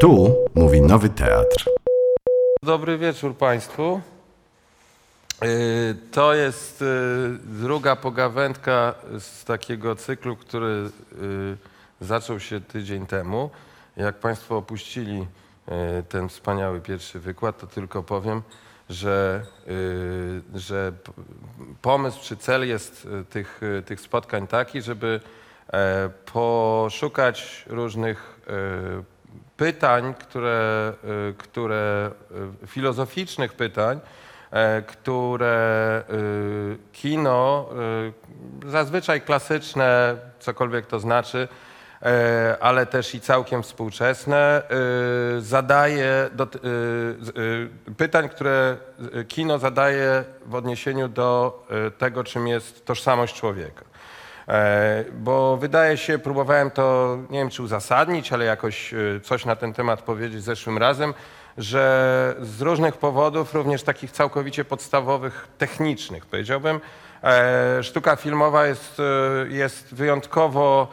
Tu mówi Nowy Teatr. Dobry wieczór Państwu. Yy, To jest yy, druga pogawędka z takiego cyklu, który yy, zaczął się tydzień temu. Jak Państwo opuścili ten wspaniały pierwszy wykład, to tylko powiem, że, że pomysł czy cel jest tych, tych spotkań taki, żeby e, poszukać różnych pytań, które, y, które y, filozoficznych pytań, e, które y, kino, zazwyczaj klasyczne, cokolwiek to znaczy, e, ale też i całkiem współczesne, zadaje do, pytań, które kino zadaje w odniesieniu do tego, czym jest tożsamość człowieka. E, Bo wydaje się, próbowałem to, nie wiem czy uzasadnić, ale jakoś e, coś na ten temat powiedzieć zeszłym razem, że z różnych powodów, również takich całkowicie podstawowych, technicznych powiedziałbym, e, sztuka filmowa jest, jest wyjątkowo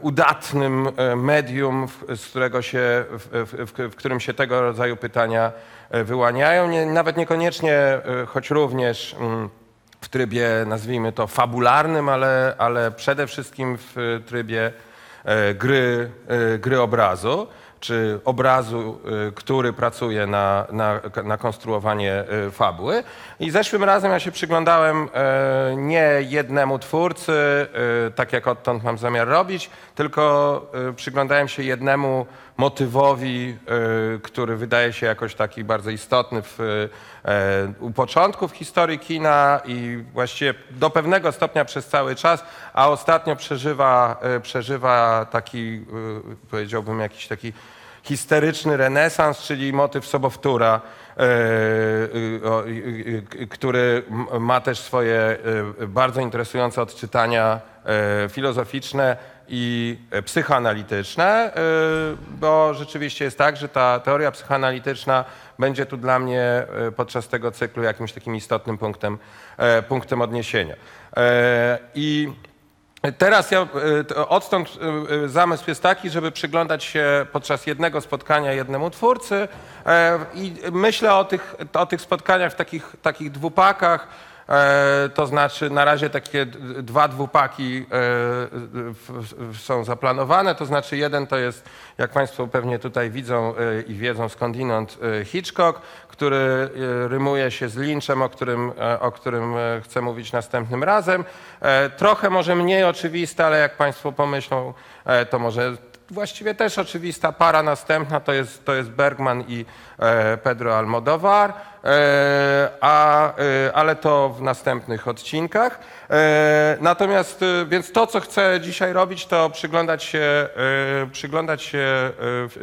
udatnym medium, z którego się, w, w, w, którym się tego rodzaju pytania wyłaniają. Nie, nawet niekoniecznie, choć również mm, w trybie, nazwijmy to, fabularnym, ale, ale przede wszystkim w trybie e, gry, e, gry obrazu, czy obrazu, e, który pracuje na, na, na konstruowanie fabuły. I zeszłym razem ja się przyglądałem nie jednemu twórcy, tak jak odtąd mam zamiar robić, tylko przyglądałem się jednemu motywowi, e, który wydaje się jakoś taki bardzo istotny w, e, u początków historii kina i właściwie do pewnego stopnia przez cały czas, a ostatnio przeżywa, e, przeżywa taki, e, powiedziałbym, jakiś taki histeryczny renesans, czyli motyw sobowtóra, który ma też swoje bardzo interesujące odczytania filozoficzne i e, psychoanalityczne, e, bo rzeczywiście jest tak, że ta teoria psychoanalityczna będzie tu dla mnie e, podczas tego cyklu jakimś takim istotnym punktem, e, punktem odniesienia. E, I Teraz ja, odtąd zamysł jest taki, żeby przyglądać się podczas jednego spotkania jednemu twórcy e, i myślę o tych, o tych spotkaniach w takich, takich dwupakach, e, to znaczy na razie takie dwa dwupaki e, są zaplanowane, to znaczy jeden to jest, jak Państwo pewnie tutaj widzą e, i wiedzą skądinąd, e, Hitchcock, który e, rymuje się z Lynchem, o którym, e, o którym e, chcę mówić następnym razem. E, Trochę może mniej oczywiste, ale jak Państwo pomyślą, e, to może właściwie też oczywista para następna to jest, to jest Bergman i e, Pedro Almodovar, e, a, e, ale to w następnych odcinkach. Natomiast, więc to, co chcę dzisiaj robić, to przyglądać się, przyglądać się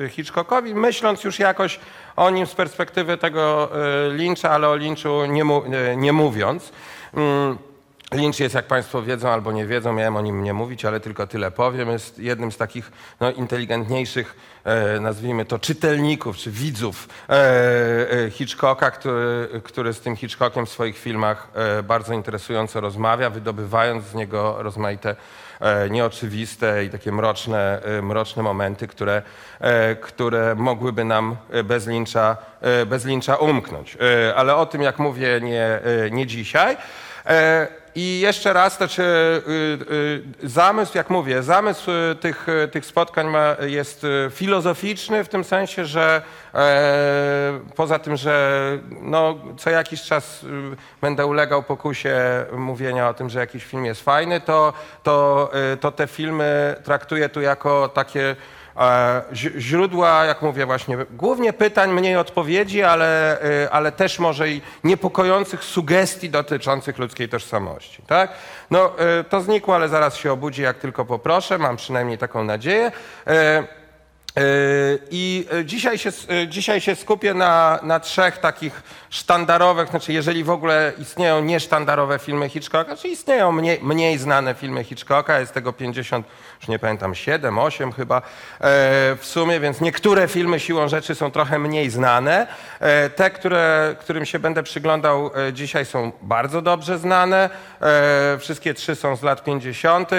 Hitchcockowi, myśląc już jakoś o nim z perspektywy tego Lyncha, ale o Lynchu nie, nie mówiąc. Lynch jest, jak Państwo wiedzą albo nie wiedzą, miałem o nim nie mówić, ale tylko tyle powiem, jest jednym z takich no, inteligentniejszych, e, nazwijmy to, czytelników czy widzów e, e, Hitchcocka, który, który z tym Hitchcockiem w swoich filmach e, bardzo interesująco rozmawia, wydobywając z niego rozmaite e, nieoczywiste i takie mroczne, e, mroczne momenty, które, e, które mogłyby nam e, bez Lyncha, e, bez Lyncha umknąć. E, Ale o tym, jak mówię, nie, e, nie dzisiaj. E, I jeszcze raz, znaczy, y, y, zamysł, jak mówię, zamysł y, tych, tych spotkań ma, jest filozoficzny w tym sensie, że e, poza tym, że no, co jakiś czas będę ulegał pokusie mówienia o tym, że jakiś film jest fajny, to, to, to te filmy traktuję tu jako takie źródła, jak mówię właśnie, głównie pytań, mniej odpowiedzi, ale, y, ale też może i niepokojących sugestii dotyczących ludzkiej tożsamości. Tak? No, y, to znikło, ale zaraz się obudzi, jak tylko poproszę, mam przynajmniej taką nadzieję. E, I y, dzisiaj się, y, dzisiaj się skupię na, na trzech takich sztandarowych, znaczy jeżeli w ogóle istnieją niesztandarowe filmy Hitchcocka, czy istnieją mniej, mniej znane filmy Hitchcocka, jest tego 50, już nie pamiętam, 7, 8 chyba e, w sumie, więc niektóre filmy siłą rzeczy są trochę mniej znane. E, Te, które, którym się będę przyglądał e, dzisiaj są bardzo dobrze znane. E, Wszystkie trzy są z lat 50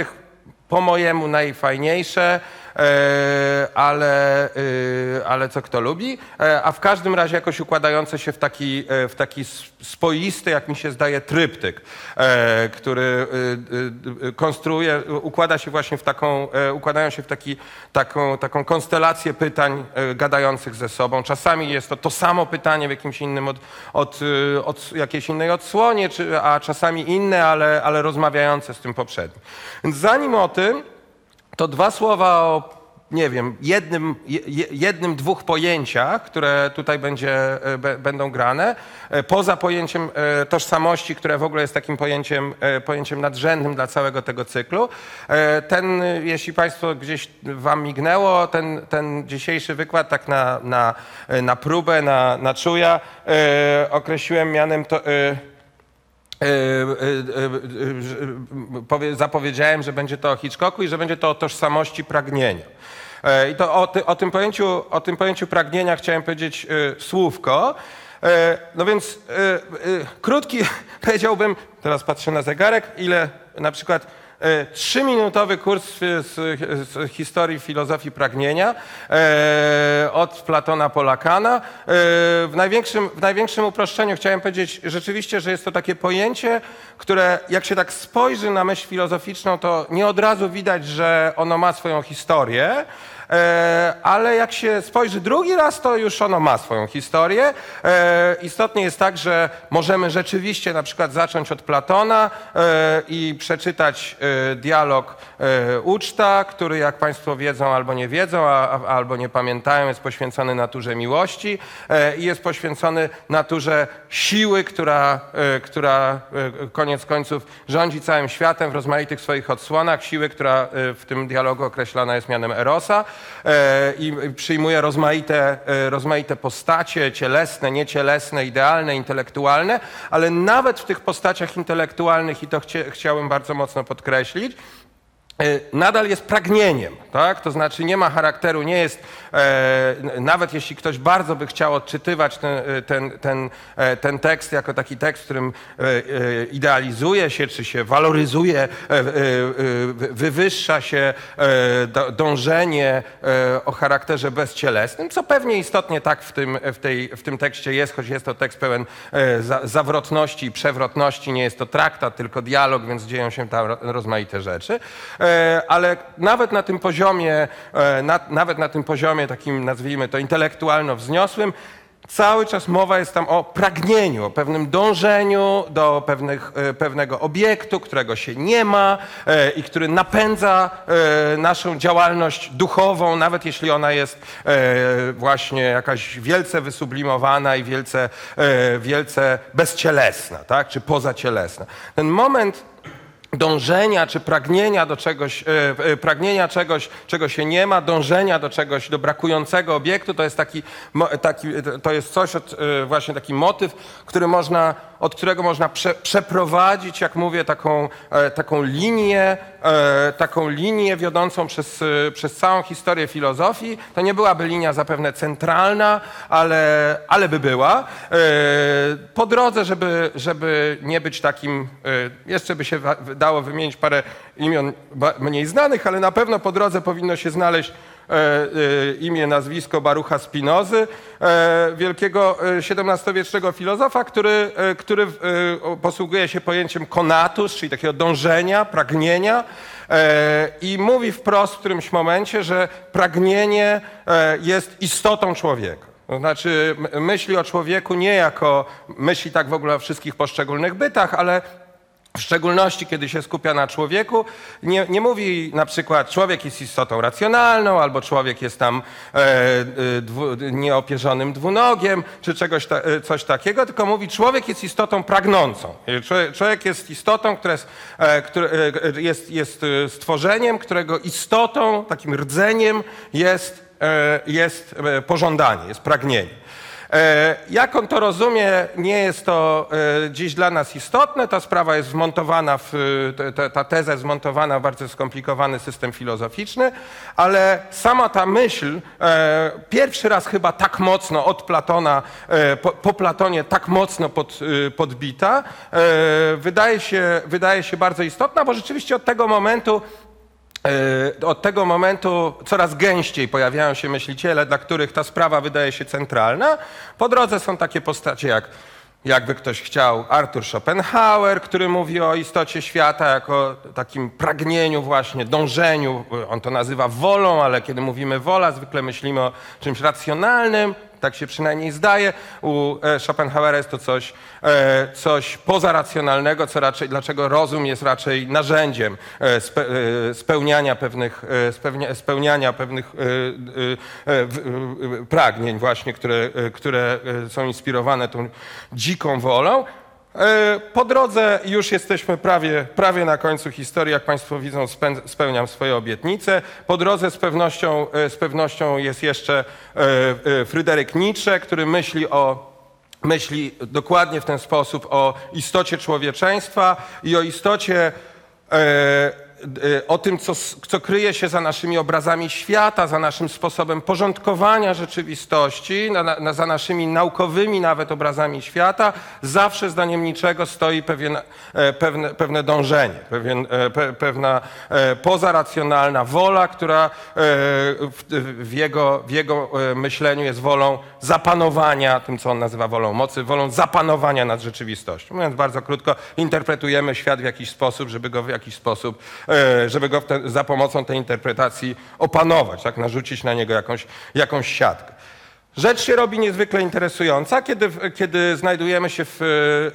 po mojemu najfajniejsze. E, ale, e, ale co kto lubi, e, a w każdym razie jakoś układające się w taki, w taki spoisty, jak mi się zdaje, tryptyk, który konstruuje, układa się właśnie w taką, układają się w taki, taką, taką konstelację pytań gadających ze sobą. Czasami jest to to samo pytanie w jakimś innym od, od, od jakiejś innej odsłonie, czy, a czasami inne, ale, ale rozmawiające z tym poprzednim. Więc zanim o tym, to dwa słowa o, nie wiem, jednym, je- je- jednym dwóch pojęciach, które tutaj będzie, e, będą grane, e, poza pojęciem e, tożsamości, które w ogóle jest takim pojęciem, pojęciem nadrzędnym dla całego tego cyklu. Ten, jeśli Państwo gdzieś Wam mignęło, ten, ten dzisiejszy wykład tak na, na, na próbę, na, na czuja, określiłem mianem to, zapowiedziałem, że będzie to o Hitchcocku i że będzie to o tożsamości pragnienia. E, I to o, ty, o, tym, pojęciu, o tym pojęciu pragnienia chciałem powiedzieć e, słówko. E, No więc e, e, krótki, powiedziałbym, teraz patrzę na zegarek, ile na przykład e, trzyminutowy kurs z, historii filozofii pragnienia e, od Platona po Lakana. E, w, największym, w największym uproszczeniu chciałem powiedzieć rzeczywiście, że jest to takie pojęcie, które jak się tak spojrzy na myśl filozoficzną, to nie od razu widać, że ono ma swoją historię. E, ale jak się spojrzy drugi raz, to już ono ma swoją historię. E, istotnie jest tak, że możemy rzeczywiście na przykład zacząć od Platona e, i przeczytać dialog uczta, który jak Państwo wiedzą albo nie wiedzą, albo nie pamiętają, jest poświęcony naturze miłości i jest poświęcony naturze siły, która, która koniec końców rządzi całym światem w rozmaitych swoich odsłonach, siły, która w tym dialogu określana jest mianem Erosa i i przyjmuje rozmaite, e, rozmaite postacie, cielesne, niecielesne, idealne, intelektualne, ale nawet w tych postaciach intelektualnych, i to chciałem bardzo mocno podkreślić, e, nadal jest pragnieniem, tak? To znaczy nie ma charakteru, nie jest, e, nawet jeśli ktoś bardzo by chciał odczytywać ten, e, ten, ten, e, ten tekst jako taki tekst, w którym e, e, idealizuje się, czy się waloryzuje, e, e, e, wy- wywyższa się e, dążenie e, o charakterze bezcielesnym, co pewnie istotnie tak w tym, w tej, w tym tekście jest, choć jest to tekst pełen e, za, zawrotności i przewrotności, nie jest to traktat, tylko dialog, więc dzieją się tam ro- rozmaite rzeczy. E, Ale nawet na tym poziomie, e, na, nawet na tym poziomie takim, nazwijmy to, intelektualno-wzniosłym, Cały czas mowa jest tam o pragnieniu, o pewnym dążeniu do pewnych, e, pewnego obiektu, którego się nie ma i który napędza naszą działalność duchową, nawet jeśli ona jest właśnie jakaś wielce wysublimowana i wielce, wielce bezcielesna, tak? czy pozacielesna. Ten moment dążenia czy pragnienia do czegoś, e, e, pragnienia czegoś, czego się nie ma, dążenia do czegoś, do brakującego obiektu, to jest taki, taki to jest coś, e, właśnie taki motyw, który można, od którego można prze, przeprowadzić, jak mówię, taką, e, taką linię, e, taką linię wiodącą przez, e, przez całą historię filozofii. To nie byłaby linia zapewne centralna, ale, ale by była. Po drodze, żeby, żeby nie być takim, jeszcze by się dało wymienić parę imion mniej znanych, ale na pewno po drodze powinno się znaleźć imię, nazwisko Barucha Spinozy, e, wielkiego e, XVII-wiecznego filozofa, który, e, który e, posługuje się pojęciem konatus, czyli takiego dążenia, pragnienia e, i mówi wprost w którymś momencie, że pragnienie e, jest istotą człowieka. To znaczy myśli o człowieku nie jako myśli tak w ogóle o wszystkich poszczególnych bytach, ale w szczególności, kiedy się skupia na człowieku, nie, nie mówi na przykład człowiek jest istotą racjonalną, albo człowiek jest tam e, e, dwu, nieopierzonym dwunogiem, czy czegoś ta, e, coś takiego, tylko mówi człowiek jest istotą pragnącą. E, Człowiek, człowiek jest istotą, która jest, jest, jest stworzeniem, którego istotą, takim rdzeniem jest, jest pożądanie, jest pragnienie. E, Jak on to rozumie, nie jest to e, dziś dla nas istotne. Ta sprawa jest wmontowana, w, e, ta teza jest wmontowana w bardzo skomplikowany system filozoficzny, ale sama ta myśl, pierwszy raz chyba tak mocno od Platona, po, po Platonie tak mocno pod, podbita, wydaje się, wydaje się bardzo istotna, bo rzeczywiście od tego momentu Od tego momentu coraz gęściej pojawiają się myśliciele, dla których ta sprawa wydaje się centralna. Po drodze są takie postacie jak, jakby ktoś chciał, Arthur Schopenhauer, który mówi o istocie świata jako takim pragnieniu właśnie, dążeniu. On to nazywa wolą, ale kiedy mówimy wola, zwykle myślimy o czymś racjonalnym. Tak się przynajmniej zdaje. U e, Schopenhauera jest to coś, e, coś pozaracjonalnego, co raczej, dlaczego rozum jest raczej narzędziem e, spe, spełniania pewnych, spełnia, spełniania pewnych pragnień właśnie, które, które są inspirowane tą dziką wolą. E, Po drodze już jesteśmy prawie, prawie na końcu historii. Jak Państwo widzą, spełniam swoje obietnice. Po drodze z pewnością, e, z pewnością jest jeszcze e, Fryderyk Nietzsche, który myśli o myśli dokładnie w ten sposób o istocie człowieczeństwa i o istocie, e, o tym, co, co kryje się za naszymi obrazami świata, za naszym sposobem porządkowania rzeczywistości, na, na, za naszymi naukowymi nawet obrazami świata. Zawsze zdaniem niczego stoi pewien, e, pewne, pewne dążenie, pewien, e, pe, pewna e, pozaracjonalna wola, która w, w, jego, w jego myśleniu jest wolą zapanowania, tym co on nazywa wolą mocy, wolą zapanowania nad rzeczywistością. Mówiąc bardzo krótko, interpretujemy świat w jakiś sposób, żeby go w jakiś sposób, żeby go te, za pomocą tej interpretacji opanować, tak, narzucić na niego jakąś, jakąś siatkę. Rzecz się robi niezwykle interesująca, kiedy, kiedy znajdujemy się w,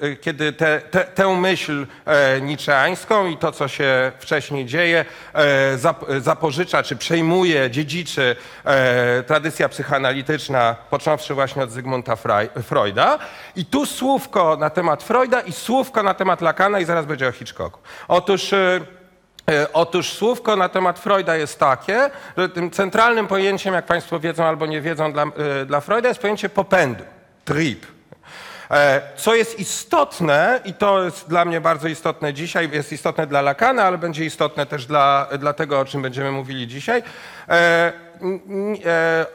e, kiedy te, te, tę myśl e, niczeańską i to, co się wcześniej dzieje, e, zap, zapożycza czy przejmuje, dziedziczy e, tradycja psychoanalityczna, począwszy właśnie od Zygmunta Freuda. I tu słówko na temat Freuda i słówko na temat Lacana i zaraz będzie o Hitchcocku. Otóż... E, Otóż słówko na temat Freuda jest takie, że tym centralnym pojęciem, jak Państwo wiedzą albo nie wiedzą, dla, e, dla Freuda jest pojęcie popędu, trip. E, Co jest istotne, i to jest dla mnie bardzo istotne dzisiaj, jest istotne dla Lacana, ale będzie istotne też dla, dla tego, o czym będziemy mówili dzisiaj. E,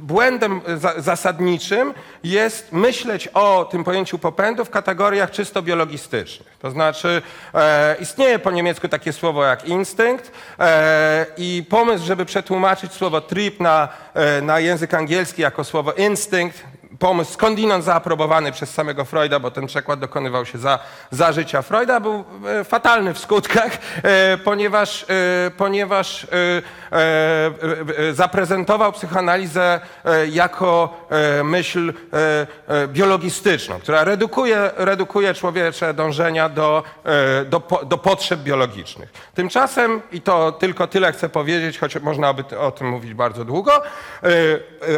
Błędem za- zasadniczym jest myśleć o tym pojęciu popędu w kategoriach czysto biologistycznych. To znaczy, e, istnieje po niemiecku takie słowo jak instynkt e, i pomysł, żeby przetłumaczyć słowo trip na, na język angielski jako słowo instynkt, pomysł skądinąd zaaprobowany przez samego Freuda, bo ten przekład dokonywał się za, za życia Freuda, był e, fatalny w skutkach, e, ponieważ, e, ponieważ zaprezentował psychoanalizę jako myśl biologistyczną, która redukuje, redukuje człowiecze dążenia do, do, do potrzeb biologicznych. Tymczasem, i to tylko tyle chcę powiedzieć, choć można by o tym mówić bardzo długo,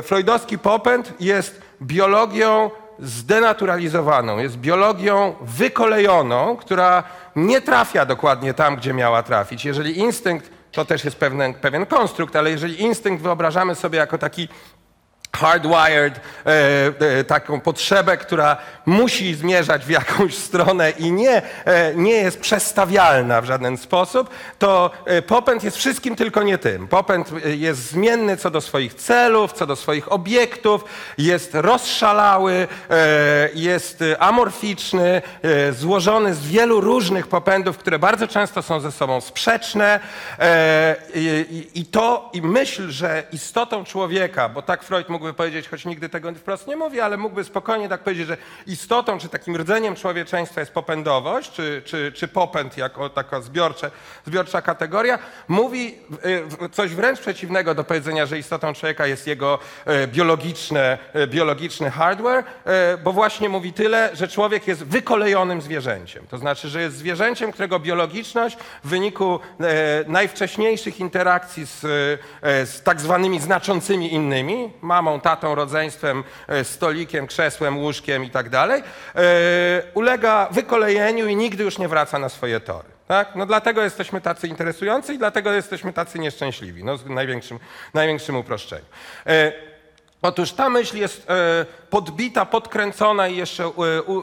freudowski popęd jest biologią zdenaturalizowaną, jest biologią wykolejoną, która nie trafia dokładnie tam, gdzie miała trafić. Jeżeli instynkt, to też jest pewien, pewien konstrukt, ale jeżeli instynkt wyobrażamy sobie jako taki hardwired, e, e, taką potrzebę, która musi zmierzać w jakąś stronę i nie, e, nie jest przestawialna w żaden sposób, to popęd jest wszystkim tylko nie tym. Popęd jest zmienny co do swoich celów, co do swoich obiektów, jest rozszalały, jest amorficzny, złożony z wielu różnych popędów, które bardzo często są ze sobą sprzeczne i, to, i myśl, że istotą człowieka, bo tak Freud mógłby powiedzieć, choć nigdy tego wprost nie mówi, ale mógłby spokojnie tak powiedzieć, że istotą, czy takim rdzeniem człowieczeństwa jest popędowość, czy, czy, czy popęd jako taka zbiorcze, zbiorcza kategoria, mówi w- coś wręcz przeciwnego do powiedzenia, że istotą człowieka jest jego e, biologiczne, e, biologiczny hardware, bo właśnie mówi tyle, że człowiek jest wykolejonym zwierzęciem. To znaczy, że jest zwierzęciem, którego biologiczność w wyniku najwcześniejszych interakcji z, z tak zwanymi znaczącymi innymi, mamą, tatą, rodzeństwem, e, stolikiem, krzesłem, łóżkiem i tak dalej, e, ulega wykolejeniu i nigdy już nie wraca na swoje tory. Tak? No dlatego jesteśmy tacy interesujący i dlatego jesteśmy tacy nieszczęśliwi, no, w największym, największym uproszczeniu. E, Otóż ta myśl jest podbita, podkręcona i jeszcze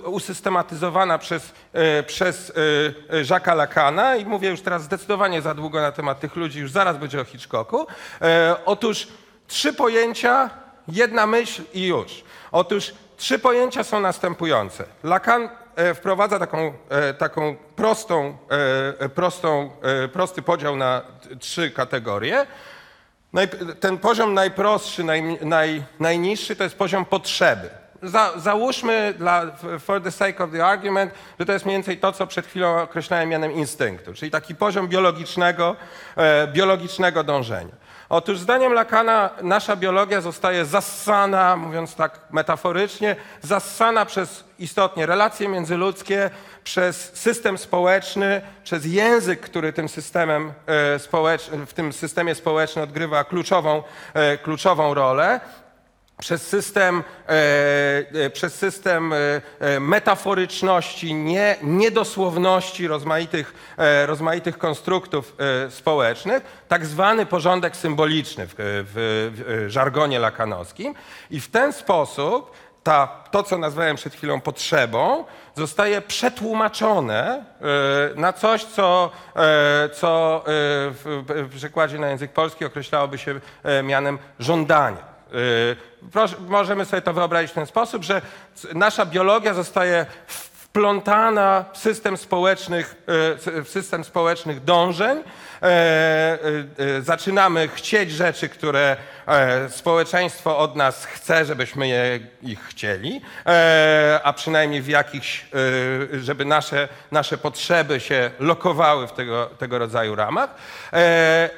usystematyzowana przez, przez Jacques'a Lacana i mówię już teraz zdecydowanie za długo na temat tych ludzi, już zaraz będzie o Hitchcocku. Otóż trzy pojęcia, jedna myśl i już. Otóż trzy pojęcia są następujące. Lacan e, wprowadza taką, e, taką prostą, e, prostą, prosty podział na trzy kategorie. Ten poziom najprostszy, naj, naj, najniższy to jest poziom potrzeby. Za, załóżmy dla, for the sake of the argument, że to jest mniej więcej to, co przed chwilą określałem mianem instynktu, czyli taki poziom biologicznego, biologicznego dążenia. Otóż zdaniem Lacana nasza biologia zostaje zassana, mówiąc tak metaforycznie, zassana przez istotnie relacje międzyludzkie, przez system społeczny, przez język, który tym systemem e, społecz, w tym systemie społecznym odgrywa kluczową, e, kluczową rolę przez system, e, e, przez system e, metaforyczności, nie, niedosłowności rozmaitych, rozmaitych konstruktów społecznych, tak zwany porządek symboliczny w, w, w żargonie lakanowskim. I w ten sposób ta, to, co nazwałem przed chwilą potrzebą, zostaje przetłumaczone na coś, co, co w, przekładzie na język polski określałoby się mianem żądania. Y, możemy sobie to wyobrazić w ten sposób, że nasza biologia zostaje wplątana w system społecznych, y, w system społecznych dążeń. E, y, Zaczynamy chcieć rzeczy, które e, społeczeństwo od nas chce, żebyśmy je, ich chcieli, e, a przynajmniej w jakichś, żeby nasze, nasze potrzeby się lokowały w tego, tego rodzaju ramach.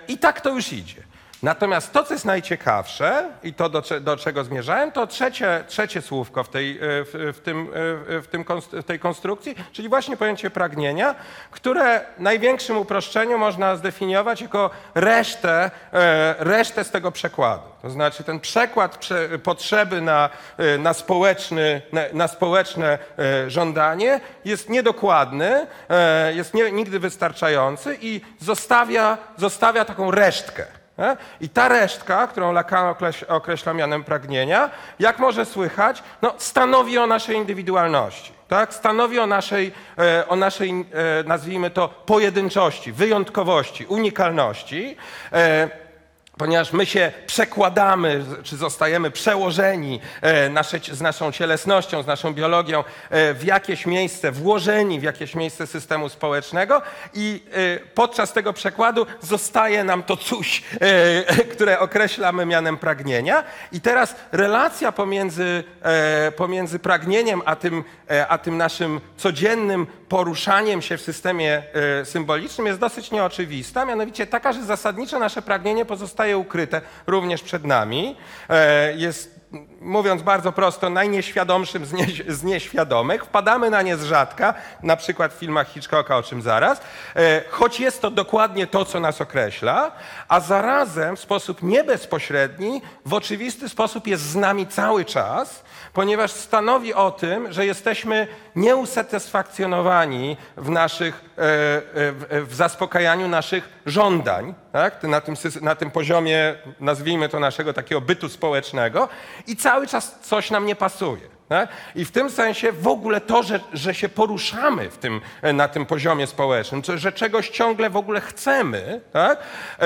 I tak to już idzie. Natomiast to, co jest najciekawsze i to, do, do czego zmierzałem, to trzecie, trzecie słówko w tej, e, w, w, tym, e, w, tym, w tej konstrukcji, czyli właśnie pojęcie pragnienia, które w największym uproszczeniu można zdefiniować jako resztę, e, resztę z tego przekładu. To znaczy ten przekład prze, potrzeby na, na, społeczny, na, na społeczne żądanie jest niedokładny, jest nie, nigdy wystarczający i zostawia, zostawia taką resztkę. Nie? I ta resztka, którą Lacan okreś- określa mianem pragnienia, jak może słychać, no, stanowi o naszej indywidualności. Tak? Stanowi o naszej, e, o naszej e, nazwijmy to, pojedynczości, wyjątkowości, unikalności. Ponieważ my się przekładamy, czy zostajemy przełożeni e, nasze, z naszą cielesnością, z naszą biologią e, w jakieś miejsce, włożeni w jakieś miejsce systemu społecznego i e, podczas tego przekładu zostaje nam to coś, które określamy mianem pragnienia. I teraz relacja pomiędzy, pomiędzy pragnieniem a tym, a tym naszym codziennym poruszaniem się w systemie symbolicznym jest dosyć nieoczywista, mianowicie taka, że zasadniczo nasze pragnienie pozostaje ukryte również przed nami. E, Jest, mówiąc bardzo prosto, najnieświadomszym z, nie, z nieświadomych. Wpadamy na nie z rzadka, na przykład w filmach Hitchcocka, o czym zaraz, e, choć jest to dokładnie to, co nas określa, a zarazem w sposób niebezpośredni, w oczywisty sposób jest z nami cały czas, ponieważ stanowi o tym, że jesteśmy nieusatysfakcjonowani w, naszych, e, e, w, zaspokajaniu naszych żądań, tak? na, tym, na tym poziomie, nazwijmy to naszego takiego bytu społecznego i cały czas coś nam nie pasuje. I w tym sensie w ogóle to, że, że się poruszamy w tym, e, na tym poziomie społecznym, że czegoś ciągle w ogóle chcemy, tak? e,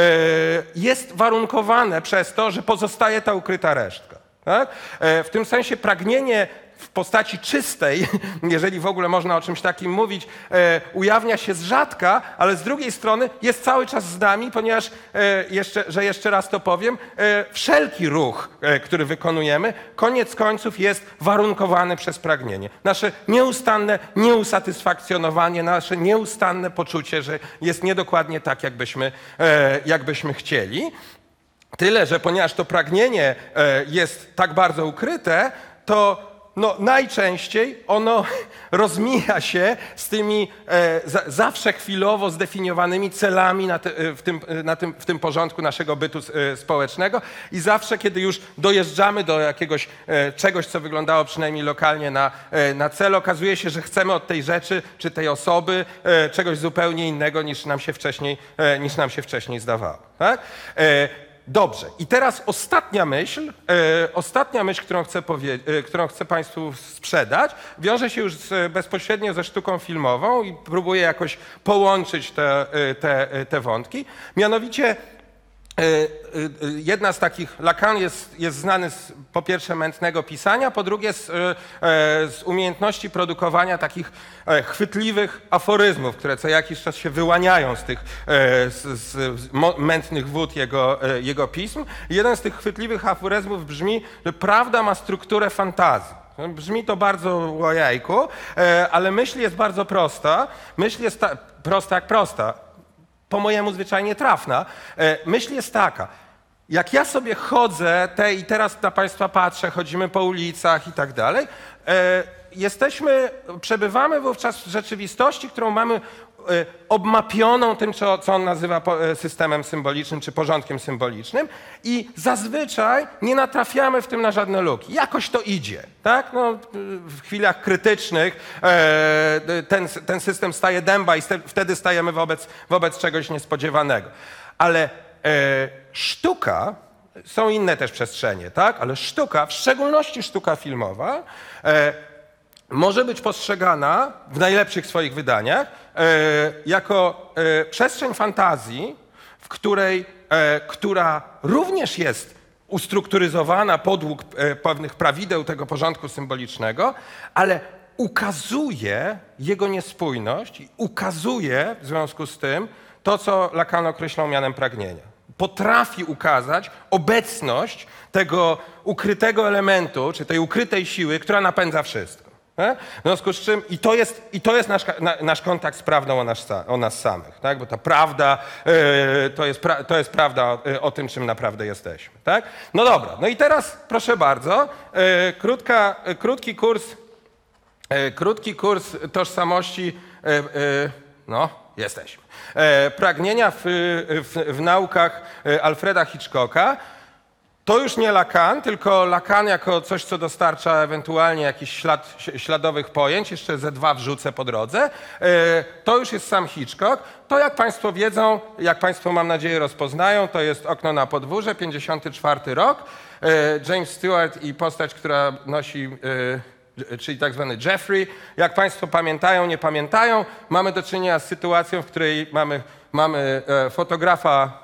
jest warunkowane przez to, że pozostaje ta ukryta resztka. Tak? E, W tym sensie pragnienie w postaci czystej, jeżeli w ogóle można o czymś takim mówić, e, ujawnia się z rzadka, ale z drugiej strony jest cały czas z nami, ponieważ, e, jeszcze, że jeszcze raz to powiem, e, wszelki ruch, który wykonujemy, koniec końców jest warunkowany przez pragnienie. Nasze nieustanne nieusatysfakcjonowanie, nasze nieustanne poczucie, że jest niedokładnie tak, jakbyśmy, jakbyśmy chcieli. Tyle, że ponieważ to pragnienie jest tak bardzo ukryte, to no, najczęściej ono rozmija się z tymi e, za, zawsze chwilowo zdefiniowanymi celami na, te, e, w, tym, e, na tym, w tym porządku naszego bytu e, społecznego i zawsze, kiedy już dojeżdżamy do jakiegoś e, czegoś, co wyglądało przynajmniej lokalnie na, e, na cel, okazuje się, że chcemy od tej rzeczy czy tej osoby czegoś zupełnie innego niż nam się wcześniej, niż nam się wcześniej zdawało. Tak? Dobrze. I teraz ostatnia myśl, e, ostatnia myśl, którą chcę, e, którą chcę Państwu sprzedać, wiąże się już z, bezpośrednio ze sztuką filmową i próbuję jakoś połączyć te, e, te, e, te wątki. Mianowicie Jedna z takich, Lacan jest, jest znany z, po pierwsze mętnego pisania, po drugie z, e, z umiejętności produkowania takich e, chwytliwych aforyzmów, które co jakiś czas się wyłaniają z tych e, z, z, mętnych wód jego, jego pism. Jeden z tych chwytliwych aforyzmów brzmi, że prawda ma strukturę fantazji. No, Brzmi to bardzo łojajku, e, ale myśl jest bardzo prosta. Myśl jest ta, prosta jak prosta po mojemu zwyczajnie trafna. E, Myśl jest taka. Jak ja sobie chodzę te, i teraz na Państwa patrzę, chodzimy po ulicach i tak dalej, e, jesteśmy, przebywamy wówczas w rzeczywistości, którą mamy obmapioną tym, co, co on nazywa e, systemem symbolicznym czy porządkiem symbolicznym i zazwyczaj nie natrafiamy w tym na żadne luki. Jakoś to idzie, tak? No, w chwilach krytycznych e, ten, ten system staje dęba i wtedy stajemy wobec, wobec czegoś niespodziewanego. Ale e, sztuka, są inne też przestrzenie, tak? Ale sztuka, w szczególności sztuka filmowa, e, może być postrzegana w najlepszych swoich wydaniach e, jako e, przestrzeń fantazji, w której, e, która również jest ustrukturyzowana podług pewnych prawideł tego porządku symbolicznego, ale ukazuje jego niespójność i ukazuje w związku z tym to, co Lacan określał mianem pragnienia potrafi ukazać obecność tego ukrytego elementu, czy tej ukrytej siły, która napędza wszystko. Nie? W związku z czym, i to jest, i to jest nasz, na, nasz kontakt z prawdą o nas, o nas samych, tak? bo ta prawda e, to, jest pra, to jest prawda o, o tym, czym naprawdę jesteśmy. Tak? No dobra, no i teraz proszę bardzo, e, krótka, e, krótki kurs E, Krótki kurs tożsamości, e, e, no, jesteśmy. E, Pragnienia w, w, w naukach e, Alfreda Hitchcocka. To już nie Lacan, tylko Lacan jako coś, co dostarcza ewentualnie jakiś ślad, śladowych pojęć, jeszcze ze dwa wrzucę po drodze. E, To już jest sam Hitchcock. To jak Państwo wiedzą, jak Państwo mam nadzieję rozpoznają, to jest Okno na podwórze, 54 rok. E, James Stewart i postać, która nosi e, czyli tak zwany Jeffrey. Jak Państwo pamiętają, nie pamiętają, mamy do czynienia z sytuacją, w której mamy, mamy fotografa,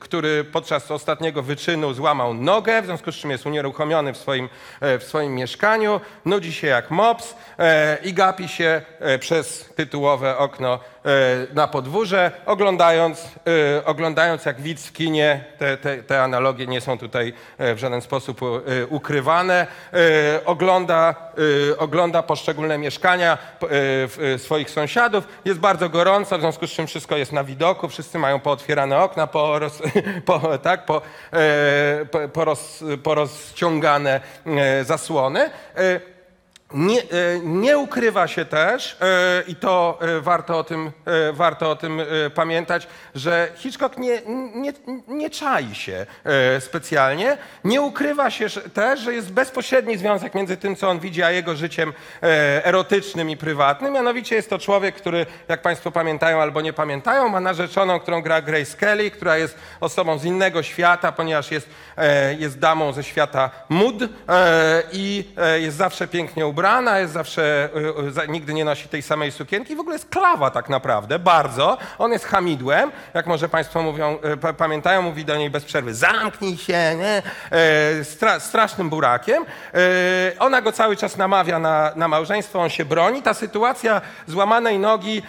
który podczas ostatniego wyczynu złamał nogę, w związku z czym jest unieruchomiony w swoim, e, w swoim mieszkaniu, nudzi się jak mops e, i gapi się e, przez tytułowe okno e, na podwórze, oglądając, e, oglądając jak widz w kinie, te, te, te analogie nie są tutaj e, w żaden sposób e, ukrywane, e, ogląda, e, ogląda poszczególne mieszkania e, e, swoich sąsiadów, jest bardzo gorąco, w związku z czym wszystko jest na widoku, wszyscy mają pootwierane okna, poroz, po, tak, po, e, po, poroz, porozciągane e, zasłony. Nie, e, nie ukrywa się też, e, i to e, warto o tym, warto o tym pamiętać, że Hitchcock nie, nie, nie czai się specjalnie. Nie ukrywa się też, że jest bezpośredni związek między tym, co on widzi, a jego życiem erotycznym i prywatnym. Mianowicie jest to człowiek, który, jak Państwo pamiętają albo nie pamiętają, ma narzeczoną, którą gra Grace Kelly, która jest osobą z innego świata, ponieważ jest, jest damą ze świata mód i jest zawsze pięknie ubrana, jest zawsze, e, za- nigdy nie nosi tej samej sukienki. W ogóle jest klawa tak naprawdę, bardzo. On jest hamidłem, jak może Państwo mówią, pa, pamiętają, mówi do niej bez przerwy, zamknij się, nie? Stra, strasznym burakiem. Ona go cały czas namawia na, na małżeństwo, on się broni. Ta sytuacja złamanej nogi,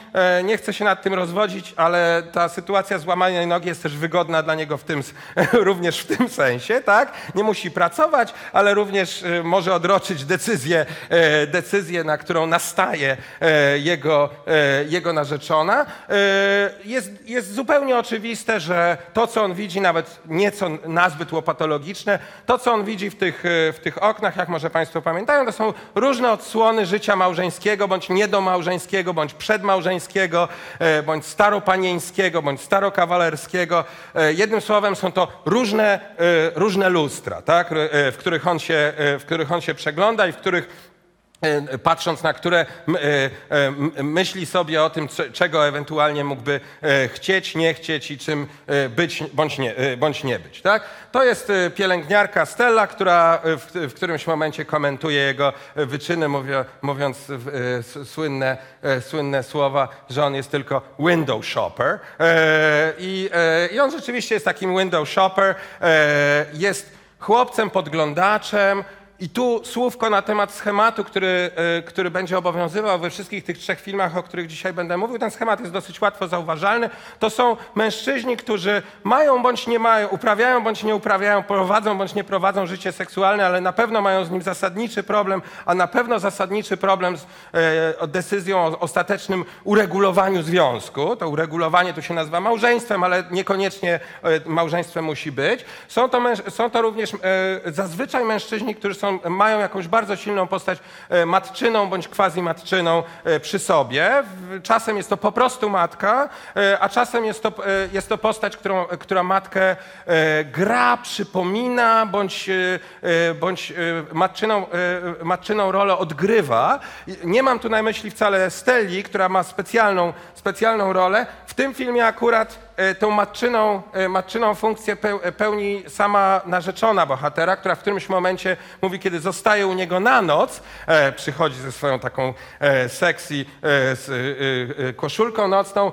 nie chcę się nad tym rozwodzić, ale ta sytuacja złamanej nogi jest też wygodna dla niego w tym, również w tym sensie, tak? Nie musi pracować, ale również może odroczyć decyzję, decyzję na którą nastaje e, jego, e, jego narzeczona. E, Jest, jest zupełnie oczywiste, że to, co on widzi, nawet nieco nazbyt łopatologiczne, to, co on widzi w tych, e, w tych oknach, jak może Państwo pamiętają, to są różne odsłony życia małżeńskiego, bądź niedomałżeńskiego, bądź przedmałżeńskiego, e, bądź staropanieńskiego, bądź starokawalerskiego. E, Jednym słowem są to różne, e, różne lustra, tak? e, w, których on się, e, w których on się przegląda i w których e, patrząc na które e, e, myśli sobie o tym, cze- czego ewentualnie mógłby e, chcieć, nie chcieć i czym e, być bądź nie, e, bądź nie być. Tak? To jest e, pielęgniarka Stella, która e, w, w którymś momencie komentuje jego e, wyczyny, mówią, mówiąc e, słynne, e, słynne słowa, że on jest tylko window shopper. E, I, e, I on rzeczywiście jest takim window shopper, e, jest chłopcem podglądaczem, i tu słówko na temat schematu, który, e, który będzie obowiązywał we wszystkich tych trzech filmach, o których dzisiaj będę mówił. Ten schemat jest dosyć łatwo zauważalny. To są mężczyźni, którzy mają bądź nie mają, uprawiają bądź nie uprawiają, prowadzą bądź nie prowadzą życie seksualne, ale na pewno mają z nim zasadniczy problem, a na pewno zasadniczy problem z e, decyzją o ostatecznym uregulowaniu związku. To uregulowanie tu się nazywa małżeństwem, ale niekoniecznie e, małżeństwem musi być. Są to, są to również e, zazwyczaj mężczyźni, którzy są, mają jakąś bardzo silną postać e, matczyną bądź quasi-matczyną e, przy sobie. Czasem jest to po prostu matka, e, a czasem jest to, jest to postać, którą, która matkę gra, przypomina bądź, bądź matczyną, matczyną rolę odgrywa. Nie mam tu na myśli wcale Stelli, która ma specjalną, specjalną rolę. W tym filmie akurat tą matczyną, e, matczyną funkcję e, pełni sama narzeczona bohatera, która w którymś momencie mówi, kiedy zostaje u niego na noc, e, przychodzi ze swoją taką e, sexy e, e, e, koszulką nocną,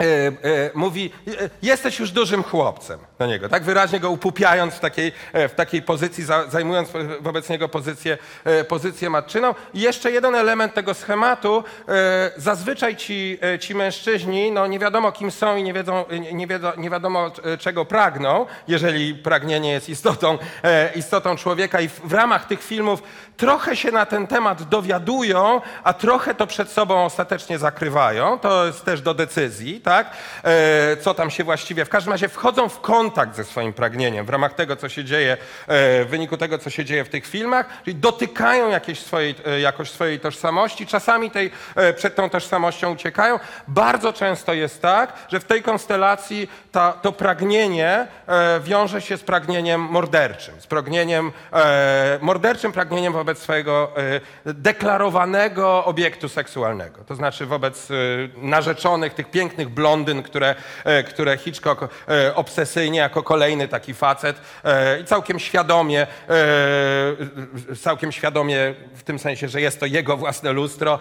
e, e, mówi, e, jesteś już dużym chłopcem do niego, tak wyraźnie go upupiając w takiej, e, w takiej pozycji, za, zajmując wo- wobec niego pozycję, e, pozycję matczyną. I jeszcze jeden element tego schematu, e, zazwyczaj ci, e, ci mężczyźni, no nie wiadomo kim są i nie, wiedzą, nie, nie, wiedzą, nie wiadomo e, czego pragną, jeżeli pragnienie jest istotą, e, istotą człowieka i w, w ramach tych filmów trochę się na ten temat dowiadują, a trochę to przed sobą ostatecznie zakrywają. To jest też do decyzji, tak? E, co tam się właściwie, w każdym razie wchodzą w kontakt ze swoim pragnieniem w ramach tego, co się dzieje, e, w wyniku tego, co się dzieje w tych filmach, czyli dotykają jakiejś swojej, e, jakoś swojej tożsamości, czasami tej, przed tą tożsamością uciekają. Bardzo często jest tak, że w tej konstelacji ta, to pragnienie wiąże się z pragnieniem morderczym, z pragnieniem, morderczym pragnieniem wobec swojego deklarowanego obiektu seksualnego. To znaczy wobec narzeczonych, tych pięknych blondyn, które, e, które Hitchcock e, obsesyjnie jako kolejny taki facet e, i całkiem świadomie, całkiem świadomie w tym sensie, że jest to jego własne lustro,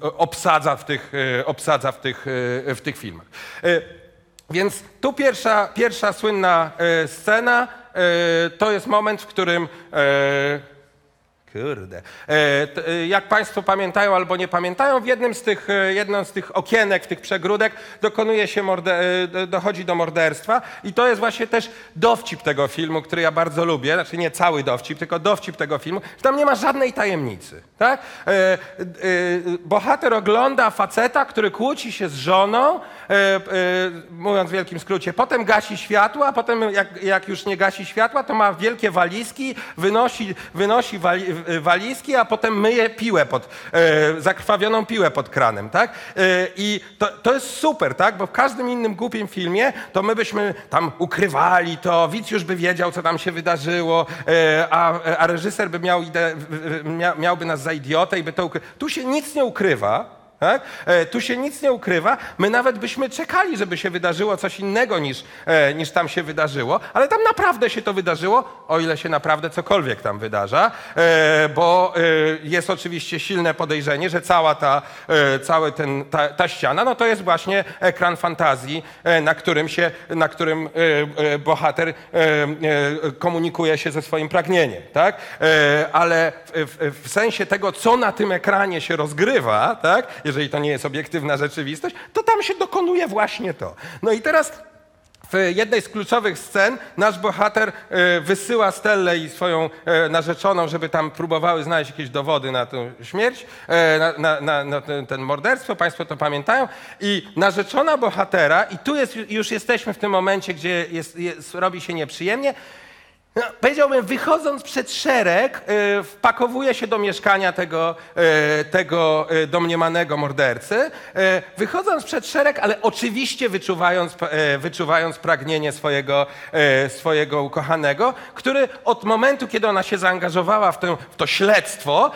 obsadza w tych, obsadza w tych, w tych filmach. Więc tu pierwsza, pierwsza słynna scena to jest moment, w którym Kurde. E, e, jak Państwo pamiętają albo nie pamiętają, w jednym z tych, e, jedną z tych okienek, tych przegródek dokonuje się, dochodzi do morderstwa i to jest właśnie też dowcip tego filmu, który ja bardzo lubię, znaczy nie cały dowcip, tylko dowcip tego filmu, że tam nie ma żadnej tajemnicy, tak? Bohater ogląda faceta, który kłóci się z żoną, mówiąc w wielkim skrócie, potem gasi światła, a potem jak, jak już nie gasi światła, to ma wielkie walizki, wynosi, wynosi wali, walizki, a potem myje piłę pod, e, zakrwawioną piłę pod kranem, tak? E, I to, to jest super, tak? Bo w każdym innym głupim filmie to my byśmy tam ukrywali to, widz już by wiedział, co tam się wydarzyło, e, a, a reżyser by miał ide, miałby nas za idiotę i by to ukry... Tu się nic nie ukrywa, tak? E, tu się nic nie ukrywa. My nawet byśmy czekali, żeby się wydarzyło coś innego niż, e, niż tam się wydarzyło, ale tam naprawdę się to wydarzyło, o ile się naprawdę cokolwiek tam wydarza, e, bo jest oczywiście silne podejrzenie, że cała ta, cały ten, ta, ta ściana, no to jest właśnie ekran fantazji, na którym się, na którym bohater komunikuje się ze swoim pragnieniem, tak? Ale w, w sensie tego, co na tym ekranie się rozgrywa, tak? Jeżeli to nie jest obiektywna rzeczywistość, to tam się dokonuje właśnie to. No i teraz w jednej z kluczowych scen nasz bohater e, wysyła Stellę i swoją e, narzeczoną, żeby tam próbowały znaleźć jakieś dowody na tę śmierć, e, na, na, na, ten morderstwo, Państwo to pamiętają. I narzeczona bohatera, i tu jest, już jesteśmy w tym momencie, gdzie jest, jest, robi się nieprzyjemnie, no, powiedziałbym, wychodząc przed szereg, y, wpakowuje się do mieszkania tego, y, tego y, domniemanego mordercy. Wychodząc przed szereg, ale oczywiście wyczuwając, wyczuwając pragnienie swojego, swojego ukochanego, który od momentu, kiedy ona się zaangażowała w, tę, w to śledztwo,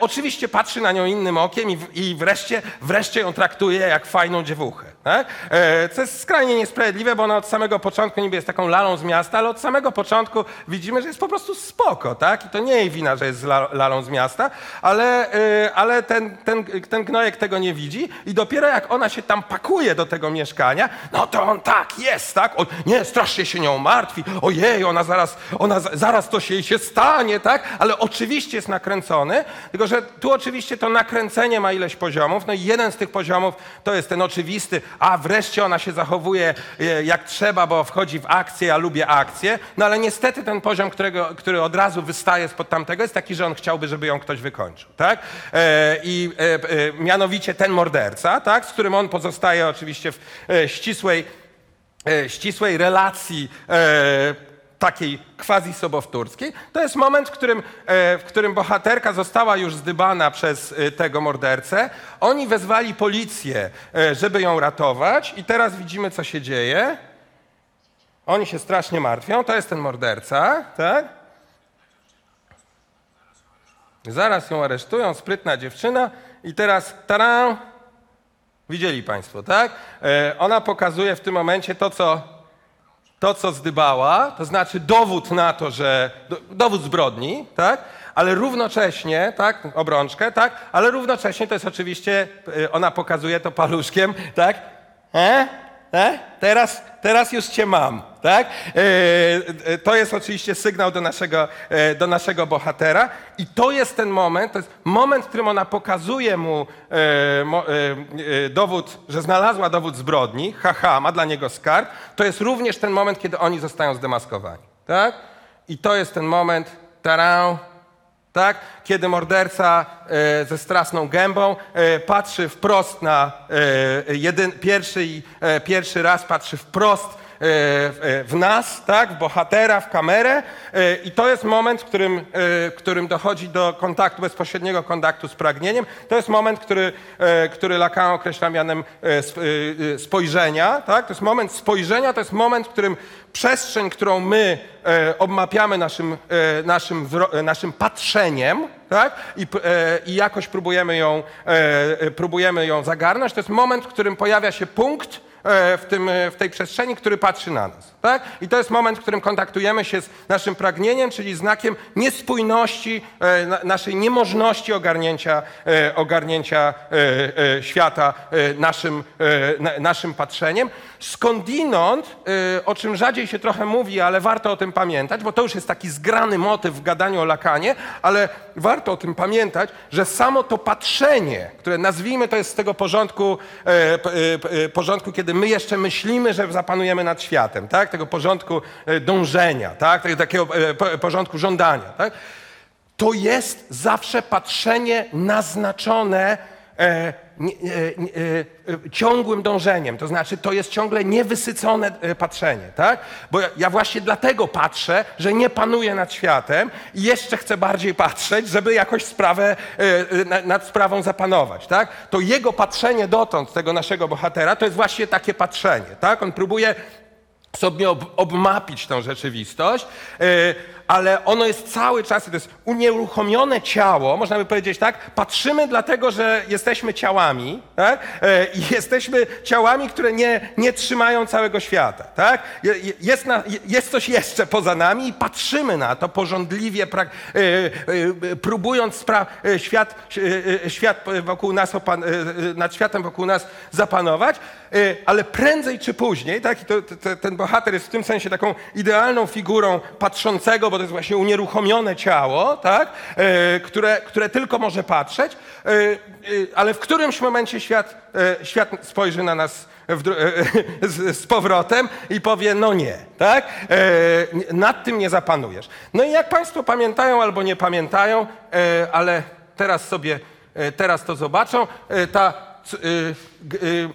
oczywiście patrzy na nią innym okiem i, i wreszcie, wreszcie ją traktuje jak fajną dziewuchę. Tak? E, Co jest skrajnie niesprawiedliwe, bo ona od samego początku niby jest taką lalą z miasta, ale od samego początku widzimy, że jest po prostu spoko, tak? I to nie jej wina, że jest la- lalą z miasta, ale, e, ale ten, ten, ten gnojek tego nie widzi i dopiero jak ona się tam pakuje do tego mieszkania, no to on tak jest, tak? O, nie, strasznie się nią martwi, ojej, ona zaraz, ona za- zaraz to się jej się stanie, tak? Ale oczywiście jest nakręcony, tylko że tu oczywiście to nakręcenie ma ileś poziomów, no i jeden z tych poziomów to jest ten oczywisty, a wreszcie ona się zachowuje e, jak trzeba, bo wchodzi w akcję, ja lubię akcję, no ale niestety ten poziom, którego, który od razu wystaje spod tamtego jest taki, że on chciałby, żeby ją ktoś wykończył, tak? E, I e, mianowicie ten morderca, tak? Z którym on pozostaje oczywiście w ścisłej ścisłej relacji takiej quasi-sobowtórskiej, to jest moment, w którym, e, w którym bohaterka została już zdybana przez e, tego mordercę. Oni wezwali policję, e, żeby ją ratować i teraz widzimy, co się dzieje. Oni się strasznie martwią. To jest ten morderca, tak? Zaraz ją aresztują, sprytna dziewczyna i teraz taran, Widzieli Państwo, tak? Ona pokazuje w tym momencie to, co, to, co zdybała, to znaczy dowód na to, że. Do, dowód zbrodni, tak? Ale równocześnie, tak? Obrączkę, tak? Ale równocześnie to jest oczywiście. e, Ona pokazuje to paluszkiem, tak? E? E? Teraz, teraz już cię mam, tak? E, e, to jest oczywiście sygnał do naszego, do naszego bohatera i to jest ten moment, to jest moment, w którym ona pokazuje mu dowód, że znalazła dowód zbrodni, haha, ma dla niego skarb. To jest również ten moment, kiedy oni zostają zdemaskowani, tak? I to jest ten moment, taran, tak? Kiedy morderca e, ze strasną gębą e, patrzy wprost na e, jedyn, pierwszy, i- e, pierwszy raz patrzy wprost e, w, e, w nas, tak? w bohatera, w kamerę e, i to jest moment, w którym, e, którym dochodzi do kontaktu, bezpośredniego kontaktu z pragnieniem. To jest moment, który, e, który Lacan określa mianem e, sp- e, e, spojrzenia. Tak? To jest moment spojrzenia, to jest moment, w którym przestrzeń, którą my e, obmapiamy naszym, e, naszym, e, naszym patrzeniem, tak? I, e, I jakoś próbujemy ją, e, e, próbujemy ją zagarnąć. To jest moment, w którym pojawia się punkt e, w, tym, e, w tej przestrzeni, który patrzy na nas. Tak? I to jest moment, w którym kontaktujemy się z naszym pragnieniem, czyli znakiem niespójności, e, na, naszej niemożności ogarnięcia, e, ogarnięcia e, e, świata e, naszym, e, na, naszym patrzeniem. Skądinąd, e, o czym rzadziej się trochę mówi, ale warto o tym pamiętać, bo to już jest taki zgrany motyw w gadaniu o Lakanie, ale warto o tym pamiętać, że samo to patrzenie, które nazwijmy to jest z tego porządku, e, e, e, porządku, kiedy my jeszcze myślimy, że zapanujemy nad światem, tak? tego porządku e, dążenia, tak? tego takiego e, po- porządku żądania. Tak? to jest zawsze patrzenie naznaczone e, e, e, e, ciągłym dążeniem. To znaczy, to jest ciągle niewysycone patrzenie, tak? Bo ja, właśnie dlatego patrzę, że nie panuję nad światem i jeszcze chcę bardziej patrzeć, żeby jakoś sprawę, na- nad sprawą zapanować, tak? To jego patrzenie dotąd, tego naszego bohatera, to jest właśnie takie patrzenie, tak? On próbuje sobie ob, obmapić tą rzeczywistość, yy, ale ono jest cały czas, to jest unieruchomione ciało, można by powiedzieć tak, patrzymy dlatego, że jesteśmy ciałami tak? Yy, i jesteśmy ciałami, które nie, nie trzymają całego świata. Tak? Je- je- Jest, na, je- jest coś jeszcze poza nami i patrzymy na to porządliwie, pra, yy, yy, próbując spra- świat, świat wokół nas, opan- nad światem wokół nas zapanować, ale prędzej czy później, tak, i to, to, ten bohater jest w tym sensie taką idealną figurą patrzącego, bo to jest właśnie unieruchomione ciało, tak, yy, które, które tylko może patrzeć, yy, yy, ale w którymś momencie świat, świat spojrzy na nas e, z, z powrotem i powie, no nie, tak? E, nad tym nie zapanujesz. No i jak Państwo pamiętają albo nie pamiętają, e, ale teraz sobie, e, teraz to zobaczą, e, ta e, e,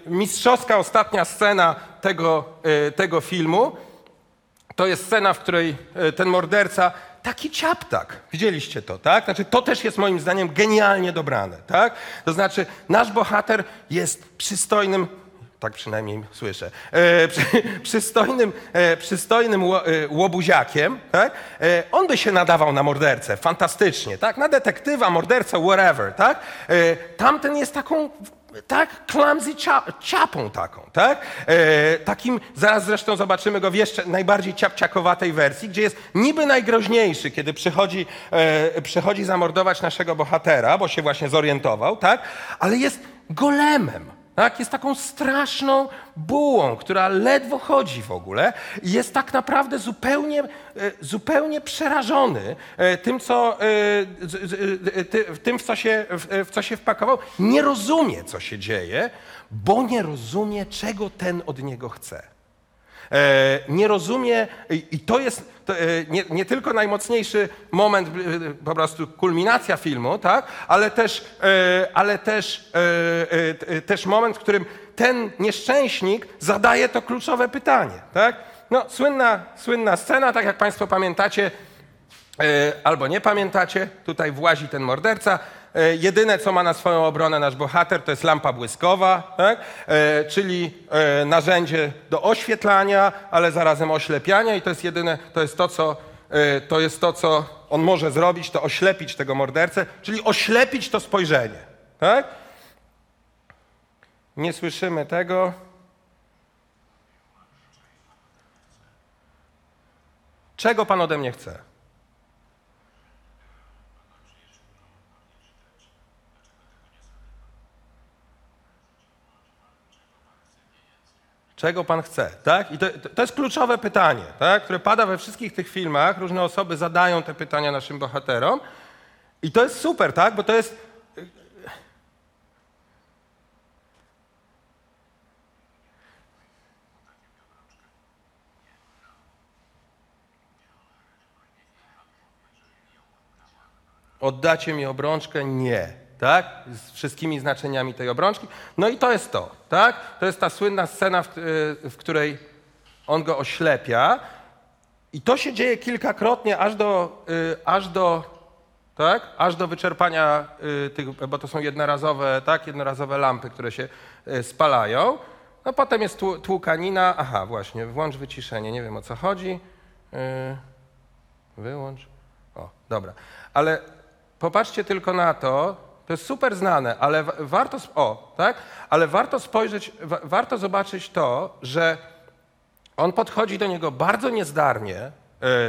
mistrzowska ostatnia scena tego, e, tego filmu, to jest scena, w której e, ten morderca, taki ciaptak, widzieliście to, tak? Znaczy, to też jest moim zdaniem genialnie dobrane, tak? To znaczy, nasz bohater jest przystojnym, tak przynajmniej słyszę, e, przy, przystojnym, e, przystojnym ło, e, łobuziakiem, tak? E, on by się nadawał na mordercę, fantastycznie, tak? Na detektywa, mordercę, whatever, tak? E, tamten jest taką tak, clumsy cia, ciapą taką, tak? E, takim, zaraz zresztą zobaczymy go w jeszcze najbardziej ciapciakowatej wersji, gdzie jest niby najgroźniejszy, kiedy przychodzi, e, przychodzi zamordować naszego bohatera, bo się właśnie zorientował, tak? Ale jest golemem. Tak? Jest taką straszną bułą, która ledwo chodzi w ogóle i jest tak naprawdę zupełnie, e, zupełnie przerażony e, tym, co, e, tym w, co się, w co się wpakował. Nie rozumie, co się dzieje, bo nie rozumie, czego ten od niego chce. E, nie rozumie, i to jest e, nie, nie tylko najmocniejszy moment, e, po prostu kulminacja filmu, tak? ale też, ale też, też moment, w którym ten nieszczęśnik zadaje to kluczowe pytanie. Tak? No, słynna, słynna scena, tak jak Państwo pamiętacie, albo nie pamiętacie, tutaj włazi ten morderca. E, Jedyne, co ma na swoją obronę nasz bohater, to jest lampa błyskowa, tak? E, czyli e, narzędzie do oświetlania, ale zarazem oślepiania i to jest jedyne, to jest to, co, to jest to, co on może zrobić, to oślepić tego mordercę, czyli oślepić to spojrzenie. Tak? Nie słyszymy tego. Czego pan ode mnie chce? Czego pan chce, tak? I to, to jest kluczowe pytanie, tak? które pada we wszystkich tych filmach. Różne osoby zadają te pytania naszym bohaterom. I to jest super, tak? Bo to jest... Oddacie mi obrączkę? Nie. Tak? Z wszystkimi znaczeniami tej obrączki. No i to jest to, tak? To jest ta słynna scena, w, y, w której on go oślepia. I to się dzieje kilkakrotnie, aż do, y, aż do, tak? aż do wyczerpania y, tych, bo to są jednorazowe, tak? jednorazowe lampy, które się spalają. No potem jest tłu- tłukanina. Aha, właśnie, włącz wyciszenie. Nie wiem o co chodzi. Wyłącz. O, dobra. Ale popatrzcie tylko na to, to jest super znane, ale wa- warto, o, tak? Ale warto spojrzeć, wa- warto zobaczyć to, że on podchodzi do niego bardzo niezdarnie,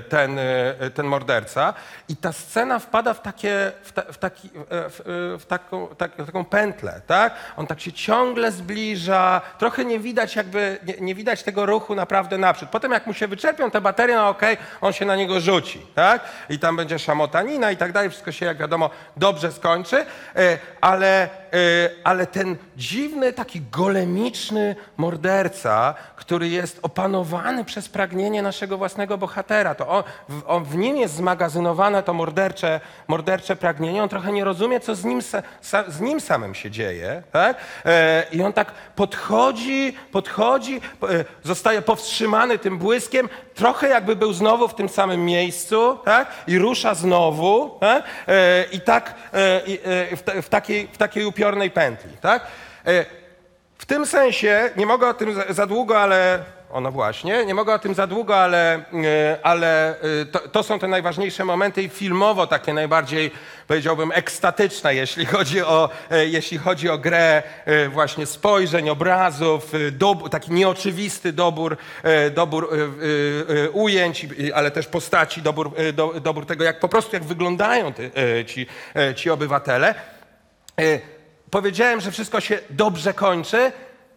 ten, e, ten morderca, i ta scena wpada w, takie, w, ta, w, taki, e, w, e, w, taką, tak, taką pętlę, tak? On tak się ciągle zbliża, trochę nie widać jakby, nie, nie widać tego ruchu naprawdę naprzód. Potem jak mu się wyczerpią te baterie, no okej, on się na niego rzuci, tak? I tam będzie szamotanina i tak dalej, wszystko się jak wiadomo dobrze skończy, e, ale, e, ale ten dziwny, taki golemiczny morderca, który jest opanowany przez pragnienie naszego własnego bohatera. To on, w, on, w nim jest zmagazynowane to mordercze, mordercze pragnienie. On trochę nie rozumie, co z nim, sa, z nim samym się dzieje. Tak? E, I on tak podchodzi, podchodzi, po- e, zostaje powstrzymany tym błyskiem, trochę jakby był znowu w tym samym miejscu tak? i rusza znowu. Tak? E, I tak e, e, w, w, takiej, w takiej upiornej pętli. Tak? W tym sensie, nie mogę o tym za, długo, ale. O no właśnie, nie mogę o tym za długo, ale, e, ale e, to, to są te najważniejsze momenty i filmowo takie najbardziej, powiedziałbym, ekstatyczne, jeśli chodzi o, e, jeśli chodzi o grę e, właśnie spojrzeń, obrazów, e, dob- taki nieoczywisty dobór, dobór ujęć, ale też postaci, dobór, do, dobór tego, jak po prostu jak wyglądają ty, ci, ci obywatele. Powiedziałem, że wszystko się dobrze kończy.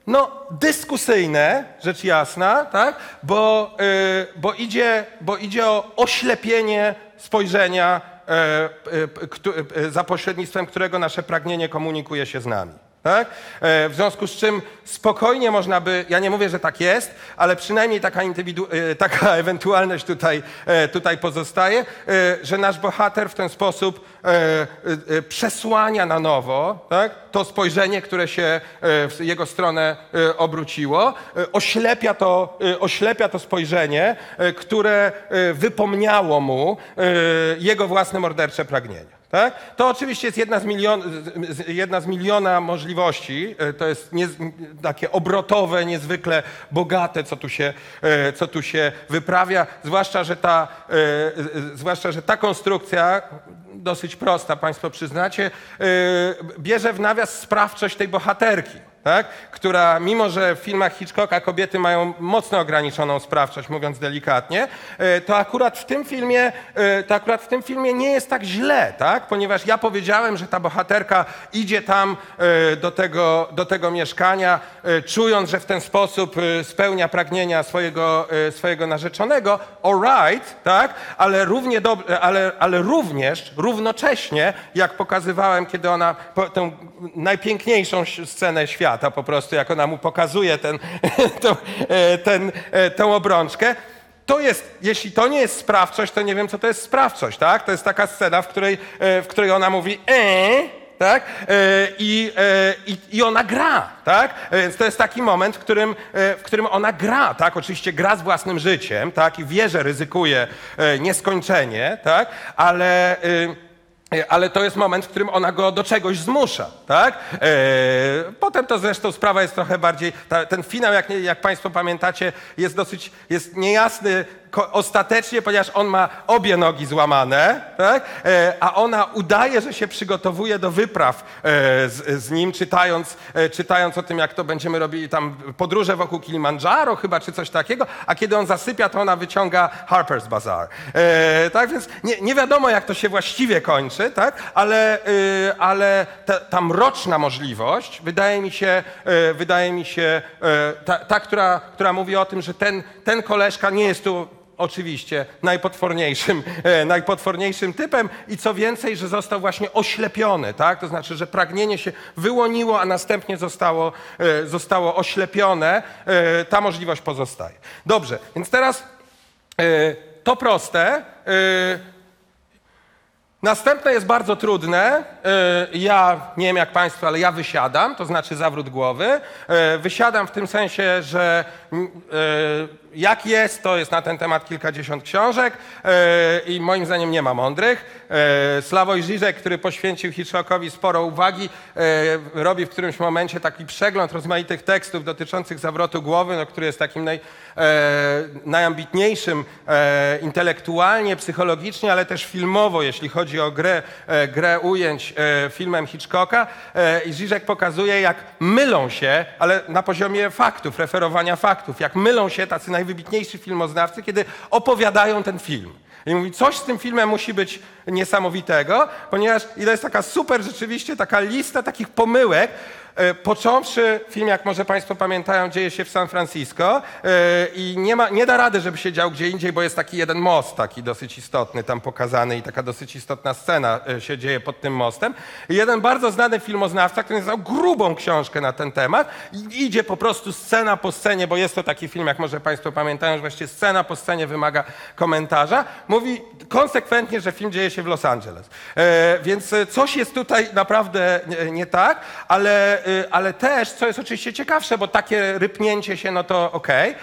No, dyskusyjne, rzecz jasna, tak? Bo, e, bo, idzie, bo idzie o oślepienie spojrzenia, któ- e, za pośrednictwem którego nasze pragnienie komunikuje się z nami. Tak? E, W związku z czym spokojnie można by, ja nie mówię, że tak jest, ale przynajmniej taka, e, taka ewentualność tutaj, e, tutaj pozostaje, że nasz bohater w ten sposób przesłania na nowo tak? to spojrzenie, które się w jego stronę obróciło, oślepia to, oślepia to spojrzenie, które wypomniało mu jego własne mordercze pragnienia. Tak? To oczywiście jest jedna z, milion, jedna z miliona możliwości. E, To jest nie, takie obrotowe, niezwykle bogate, co tu, się, e, co tu się wyprawia. Zwłaszcza że, ta, e, zwłaszcza, że ta konstrukcja, dosyć prosta, Państwo przyznacie, bierze w nawias sprawczość tej bohaterki tak? która mimo, że w filmach Hitchcocka kobiety mają mocno ograniczoną sprawczość, mówiąc delikatnie, e, to akurat w tym filmie, e, to akurat w tym filmie nie jest tak źle, tak? ponieważ ja powiedziałem, że ta bohaterka idzie tam e, do tego, do tego mieszkania, czując, że w ten sposób spełnia pragnienia swojego, swojego narzeczonego, alright, tak? ale, równie dob- ale, ale również, równocześnie, jak pokazywałem, kiedy ona tę najpiękniejszą scenę świata, po prostu jak ona mu pokazuje ten, tą, e, ten, e, tę obrączkę, to jest, jeśli to nie jest sprawczość, to nie wiem, co to jest sprawczość, tak? To jest taka scena, w której, e, w której ona mówi tak? I, i, I ona gra, tak? Więc to jest taki moment, w którym, w którym ona gra, tak? Oczywiście gra z własnym życiem, tak? I wie, że ryzykuje nieskończenie, tak? Ale... E, Ale to jest moment, w którym ona go do czegoś zmusza, tak? E, potem to zresztą sprawa jest trochę bardziej, ten finał, jak, jak Państwo pamiętacie, jest dosyć, jest niejasny ostatecznie, ponieważ on ma obie nogi złamane, tak? E, a ona udaje, że się przygotowuje do wypraw e, z, z nim, czytając, e, czytając o tym, jak to będziemy robili tam podróże wokół Kilimandżaro chyba, czy coś takiego, a kiedy on zasypia, to ona wyciąga Harper's Bazaar. Tak więc nie, nie wiadomo, jak to się właściwie kończy, tak? ale, ale ta, ta mroczna możliwość wydaje mi się, wydaje mi się ta, ta która, która mówi o tym, że ten, ten koleżka nie jest tu oczywiście najpotworniejszym, e, najpotworniejszym typem i co więcej, że został właśnie oślepiony, tak? To znaczy, że pragnienie się wyłoniło, a następnie zostało, e, zostało oślepione. E, Ta możliwość pozostaje. Dobrze, więc teraz e, to proste. Następne jest bardzo trudne. Yy, Ja nie wiem jak Państwo, ale ja wysiadam, to znaczy zawrót głowy. Yy, Wysiadam w tym sensie, że mm, yy, jak jest, to jest na ten temat kilkadziesiąt książek i moim zdaniem nie ma mądrych. Yy, Sławoj Żyżek, który poświęcił Hitchcockowi sporo uwagi, yy, robi w którymś momencie taki przegląd rozmaitych tekstów dotyczących zawrotu głowy, no, który jest takim naj, e, najambitniejszym e, intelektualnie, psychologicznie, ale też filmowo, jeśli chodzi o grę, e, grę ujęć e, filmem Hitchcocka. E, I Żyżek pokazuje, jak mylą się, ale na poziomie faktów, referowania faktów, jak mylą się tacy najwybitniejsi filmoznawcy, kiedy opowiadają ten film. I mówi, coś z tym filmem musi być niesamowitego, ponieważ i to jest taka super rzeczywiście, taka lista takich pomyłek, Począwszy, film, jak może Państwo pamiętają, dzieje się w San Francisco e, i nie, ma, nie da rady, żeby się dział gdzie indziej, bo jest taki jeden most, taki dosyć istotny tam pokazany i taka dosyć istotna scena e, się dzieje pod tym mostem. I jeden bardzo znany filmoznawca, który napisał grubą książkę na ten temat i idzie po prostu scena po scenie, bo jest to taki film, jak może Państwo pamiętają, że właściwie scena po scenie wymaga komentarza, mówi konsekwentnie, że film dzieje się w Los Angeles. E, więc e, coś jest tutaj naprawdę nie, tak, ale, ale też, co jest oczywiście ciekawsze, bo takie rypnięcie się, no to okej. E,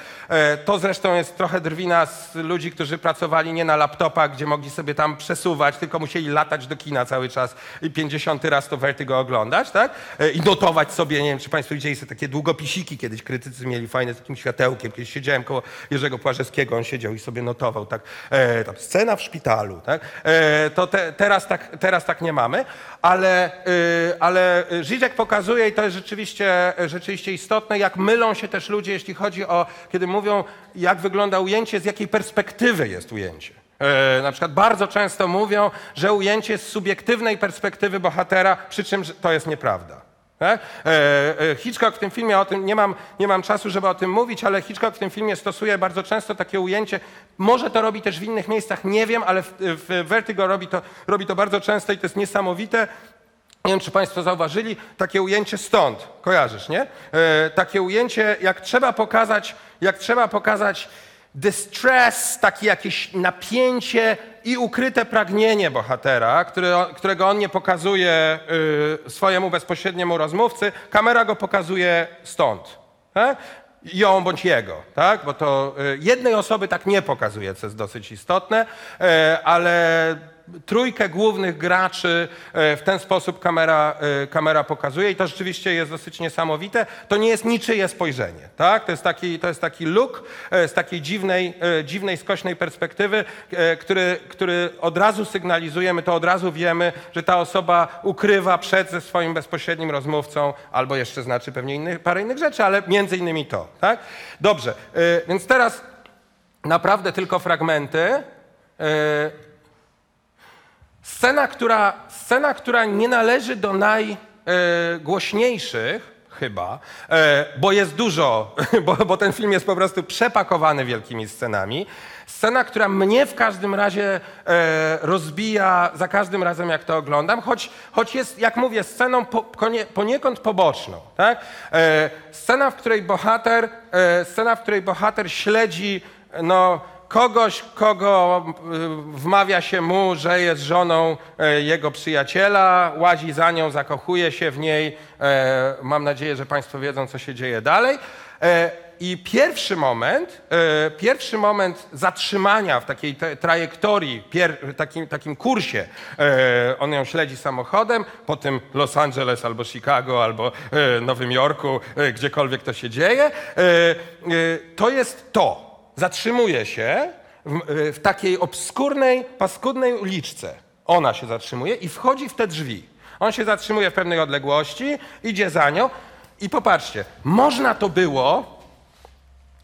To zresztą jest trochę drwina z ludzi, którzy pracowali nie na laptopach, gdzie mogli sobie tam przesuwać, tylko musieli latać do kina cały czas i 50 raz to Vertigo oglądać, tak? E, I notować sobie, nie wiem, czy Państwo widzieli sobie takie długopisiki, kiedyś krytycy mieli fajne z takim światełkiem. Kiedyś siedziałem koło Jerzego Płażewskiego, on siedział i sobie notował, tak? E, tam scena w szpitalu, tak? E, to te, teraz, tak, teraz tak nie mamy, ale, y, ale Żyżek pokazuje, i to jest rzeczywiście, rzeczywiście istotne, jak mylą się też ludzie, jeśli chodzi o, kiedy mówią, jak wygląda ujęcie, z jakiej perspektywy jest ujęcie. E, na przykład bardzo często mówią, że ujęcie z subiektywnej perspektywy bohatera, przy czym to jest nieprawda. Tak? E, e, Hitchcock w tym filmie, o tym nie mam, nie mam czasu, żeby o tym mówić, ale Hitchcock w tym filmie stosuje bardzo często takie ujęcie. Może to robi też w innych miejscach, nie wiem, ale w, w Vertigo robi to, robi to bardzo często i to jest niesamowite. Nie wiem, czy Państwo zauważyli takie ujęcie stąd. Kojarzysz, nie? E, takie ujęcie, jak trzeba pokazać, jak trzeba pokazać distress, takie jakieś napięcie i ukryte pragnienie bohatera, który, którego on nie pokazuje y, swojemu bezpośredniemu rozmówcy. Kamera go pokazuje stąd. Tak? Ją bądź jego, tak? Bo to y, jednej osoby tak nie pokazuje, co jest dosyć istotne, e, ale trójkę głównych graczy e, w ten sposób kamera, e, kamera pokazuje i to rzeczywiście jest dosyć niesamowite. To nie jest niczyje spojrzenie, tak? To jest taki, to jest taki look e, z takiej dziwnej, dziwnej, skośnej perspektywy, który, który od razu sygnalizuje, my to od razu wiemy, że ta osoba ukrywa przed ze swoim bezpośrednim rozmówcą, albo jeszcze znaczy pewnie innych, parę innych rzeczy, ale między innymi to, tak? Dobrze, więc teraz naprawdę tylko fragmenty. Scena, która, scena, która nie należy do najgłośniejszych, chyba, e, bo jest dużo, bo, bo ten film jest po prostu przepakowany wielkimi scenami. Scena, która mnie w każdym razie e, rozbija za każdym razem, jak to oglądam, choć, choć jest, jak mówię, sceną po, poniekąd poboczną. Tak? E, scena, w której bohater, scena, w której bohater śledzi no, kogoś, kogo y, wmawia się mu, że jest żoną e, jego przyjaciela, łazi za nią, zakochuje się w niej. E, Mam nadzieję, że Państwo wiedzą, co się dzieje dalej. E, I pierwszy moment, pierwszy moment zatrzymania w takiej trajektorii, takim, takim kursie, on ją śledzi samochodem, potem Los Angeles albo Chicago, albo Nowym Jorku, gdziekolwiek to się dzieje, to jest to zatrzymuje się w, w takiej obskurnej, paskudnej uliczce. Ona się zatrzymuje i wchodzi w te drzwi. On się zatrzymuje w pewnej odległości, idzie za nią i popatrzcie, można to było,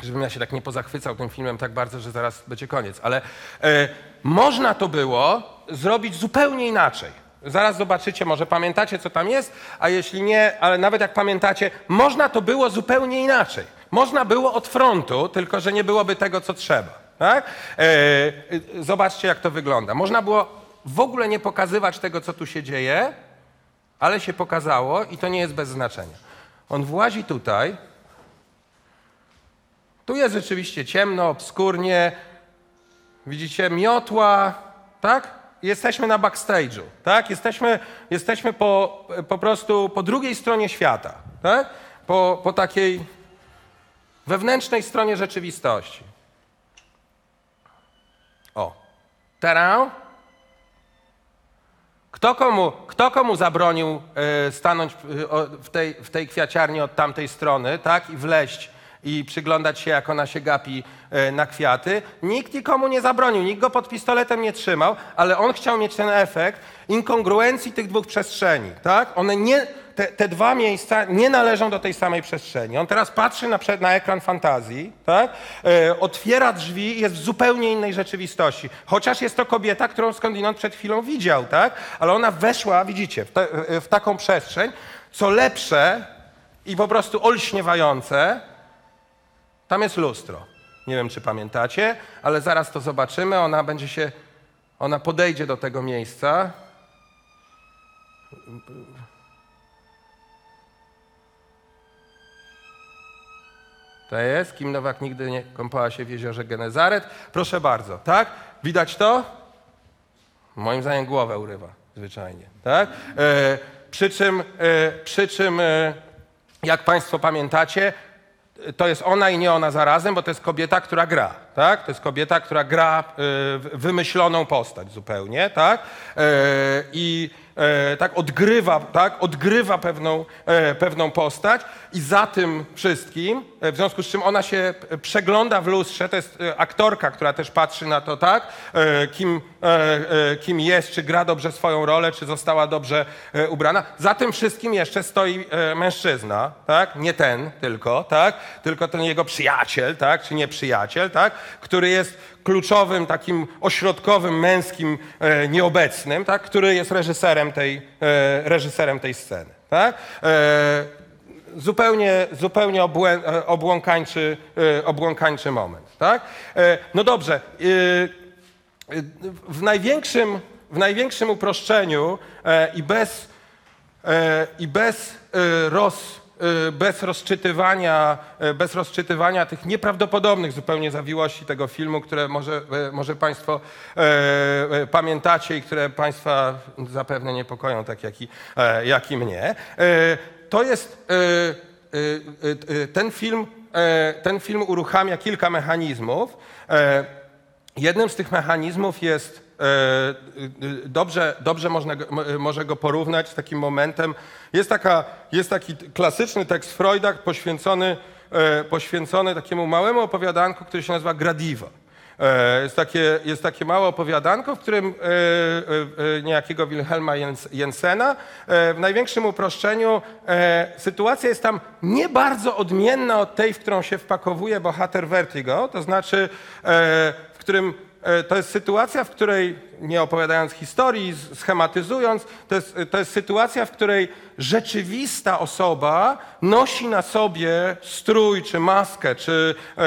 żebym ja się tak nie pozachwycał tym filmem tak bardzo, że zaraz będzie koniec, ale e, można to było zrobić zupełnie inaczej. Zaraz zobaczycie, może pamiętacie, co tam jest, a jeśli nie, ale nawet jak pamiętacie, można to było zupełnie inaczej. Można było od frontu, tylko że nie byłoby tego, co trzeba. Tak? E, e, zobaczcie, jak to wygląda. Można było w ogóle nie pokazywać tego, co tu się dzieje, ale się pokazało i to nie jest bez znaczenia. On włazi tutaj, tu jest rzeczywiście ciemno, obskurnie. Widzicie, miotła, tak? Jesteśmy na backstage'u, tak? Jesteśmy, jesteśmy po, po prostu po drugiej stronie świata, tak? Po, po takiej wewnętrznej stronie rzeczywistości. O, teraz kto komu, kto komu zabronił e, stanąć e, o- w, tej, w tej kwiaciarni od tamtej strony, tak? I wleść i przyglądać się, jak ona się gapi e, na kwiaty? Nikt nikomu nie zabronił, nikt go pod pistoletem nie trzymał, ale on chciał mieć ten efekt inkongruencji tych dwóch przestrzeni, tak? One nie, te, te dwa miejsca nie należą do tej samej przestrzeni. On teraz patrzy na, na ekran fantazji, tak? E, otwiera drzwi i jest w zupełnie innej rzeczywistości. Chociaż jest to kobieta, którą skądinąd przed chwilą widział, tak? Ale ona weszła, widzicie, w, te, w taką przestrzeń. Co lepsze i po prostu olśniewające, tam jest lustro. Nie wiem, czy pamiętacie, ale zaraz to zobaczymy. Ona będzie się, ona podejdzie do tego miejsca. To jest, Kim Nowak nigdy nie kąpała się w jeziorze Genezaret. Proszę bardzo, tak? Widać to? Moim zdaniem głowę urywa zwyczajnie, tak? E, przy czym, e, przy czym e, jak Państwo pamiętacie, to jest ona i nie ona zarazem, bo to jest kobieta, która gra, tak? To jest kobieta, która gra e, wymyśloną postać zupełnie, tak? E, I e, tak odgrywa, tak? Odgrywa pewną, e, pewną postać i za tym wszystkim, e, w związku z czym ona się przegląda w lustrze, to jest e, aktorka, która też patrzy na to, tak? E, kim, e, kim jest, czy gra dobrze swoją rolę, czy została dobrze ubrana. Za tym wszystkim jeszcze stoi mężczyzna, tak? Nie ten tylko, tak? Tylko ten jego przyjaciel, tak? Czy nie przyjaciel, tak? Który jest kluczowym, takim ośrodkowym, męskim, e, nieobecnym, tak? Który jest reżyserem tej, e, reżyserem tej sceny, tak? E, zupełnie, zupełnie obłę, e, obłąkańczy, e, obłąkańczy moment. Tak? E, No dobrze. W największym, w największym uproszczeniu i bez i bez, roz, bez, rozczytywania, e, bez rozczytywania tych nieprawdopodobnych zupełnie zawiłości tego filmu, które może, e, może Państwo e, pamiętacie i które Państwa zapewne niepokoją, tak jak i, e, jak i mnie. E, to jest e, e, ten film, e, ten film uruchamia kilka mechanizmów. E, Jednym z tych mechanizmów jest, y, y, dobrze, dobrze można może go porównać z takim momentem, jest, taka, jest taki klasyczny tekst Freuda poświęcony, e, poświęcony takiemu małemu opowiadanku, który się nazywa Gradiva. E, Jest takie, jest takie małe opowiadanko, w którym e, e, e, niejakiego Wilhelma Jens, Jensena e, w największym uproszczeniu e, sytuacja jest tam nie bardzo odmienna od tej, w którą się wpakowuje bohater Vertigo, to znaczy e, w którym e, to jest sytuacja, w której, nie opowiadając historii, schematyzując, to jest, to jest sytuacja, w której rzeczywista osoba nosi na sobie strój, czy maskę, czy e,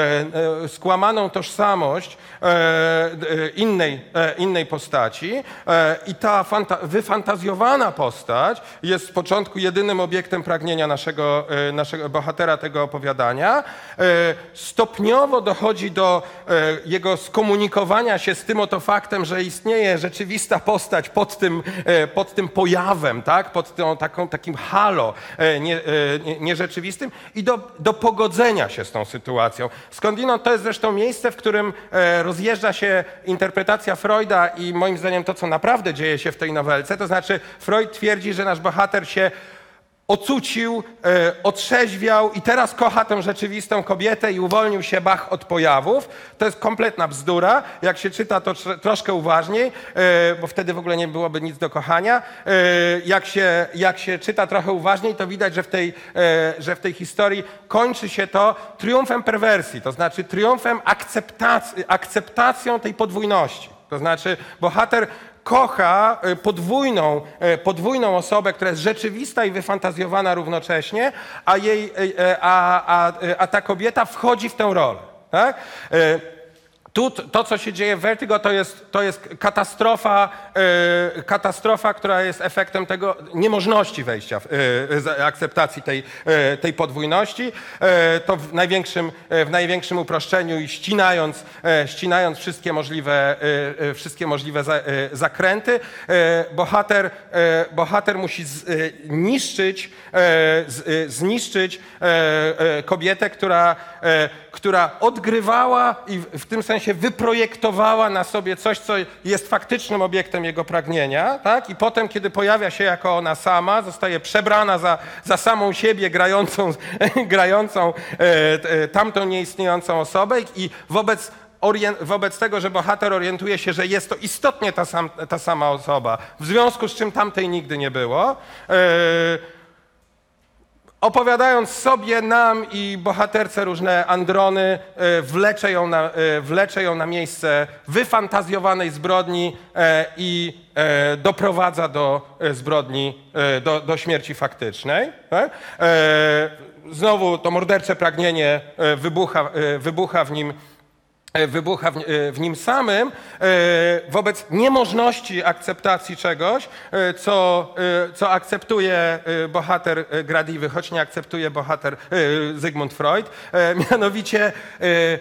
e, skłamaną tożsamość e, e, innej, innej postaci. I ta fanta- wyfantazjowana postać jest z początku jedynym obiektem pragnienia naszego, naszego bohatera tego opowiadania. Stopniowo dochodzi do jego skomunikowania się z tym oto faktem, że istnieje rzeczywista postać pod tym, e, pod tym pojawem, tak? pod tą, taką, takim halo e, e, nie, nierzeczywistym i do, do pogodzenia się z tą sytuacją. Skądinąd to jest zresztą miejsce, w którym rozjeżdża się interpretacja Freuda i moim zdaniem to, co naprawdę dzieje się w tej nowelce, to znaczy Freud twierdzi, że nasz bohater się ocucił, e, otrzeźwiał i teraz kocha tę rzeczywistą kobietę i uwolnił się Bach od pojawów. To jest kompletna bzdura. Jak się czyta to tr- troszkę uważniej, e, bo wtedy w ogóle nie byłoby nic do kochania. E, jak, się, jak się czyta trochę uważniej, to widać, że w, tej, że w tej historii kończy się to triumfem perwersji, to znaczy triumfem akceptac- akceptacją tej podwójności. To znaczy bohater kocha e, podwójną, e, podwójną osobę, która jest rzeczywista i wyfantazjowana równocześnie, a, jej, e, a, a, a ta kobieta wchodzi w tę rolę. Tak? Tu to, co się dzieje w Vertigo, to jest, to jest katastrofa, e, katastrofa, która jest efektem tego niemożności wejścia, w, z- akceptacji tej, e, tej podwójności. E, to w największym, e, w największym uproszczeniu i ścinając, e, ścinając wszystkie możliwe, wszystkie możliwe za, zakręty, bohater, bohater musi z, niszczyć, z, zniszczyć kobietę, która, która odgrywała i w tym sensie wyprojektowała na sobie coś, co jest faktycznym obiektem jego pragnienia, tak? I potem, kiedy pojawia się jako ona sama, zostaje przebrana za, za samą siebie, grającą, grającą e, e, tamtą nieistniejącą osobę i wobec wobec tego, że bohater orientuje się, że jest to istotnie ta, sam, ta sama osoba, w związku z czym tamtej nigdy nie było. E, opowiadając sobie, nam i bohaterce różne androny, e, wlecze ją na, e, wlecze ją na miejsce wyfantazjowanej zbrodni e, i doprowadza do zbrodni, do, do śmierci faktycznej. Tak? Znowu to mordercze pragnienie wybucha, wybucha w nim wybucha w, e, w nim samym e, wobec niemożności akceptacji czegoś, e, co, e, co akceptuje e, bohater e, Gradiwy, choć nie akceptuje bohater e, Zygmunt Freud, e, mianowicie e, e,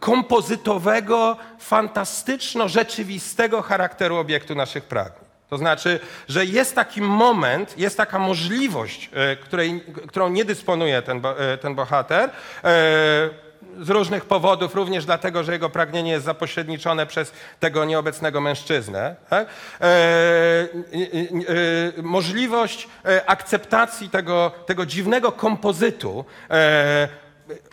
kompozytowego, fantastyczno-rzeczywistego charakteru obiektu naszych pragnień. To znaczy, że jest taki moment, jest taka możliwość, e, której, którą nie dysponuje ten, e, ten bohater, e, z różnych powodów, również dlatego, że jego pragnienie jest zapośredniczone przez tego nieobecnego mężczyznę. Tak? E, e, e, możliwość e, akceptacji tego, tego dziwnego kompozytu.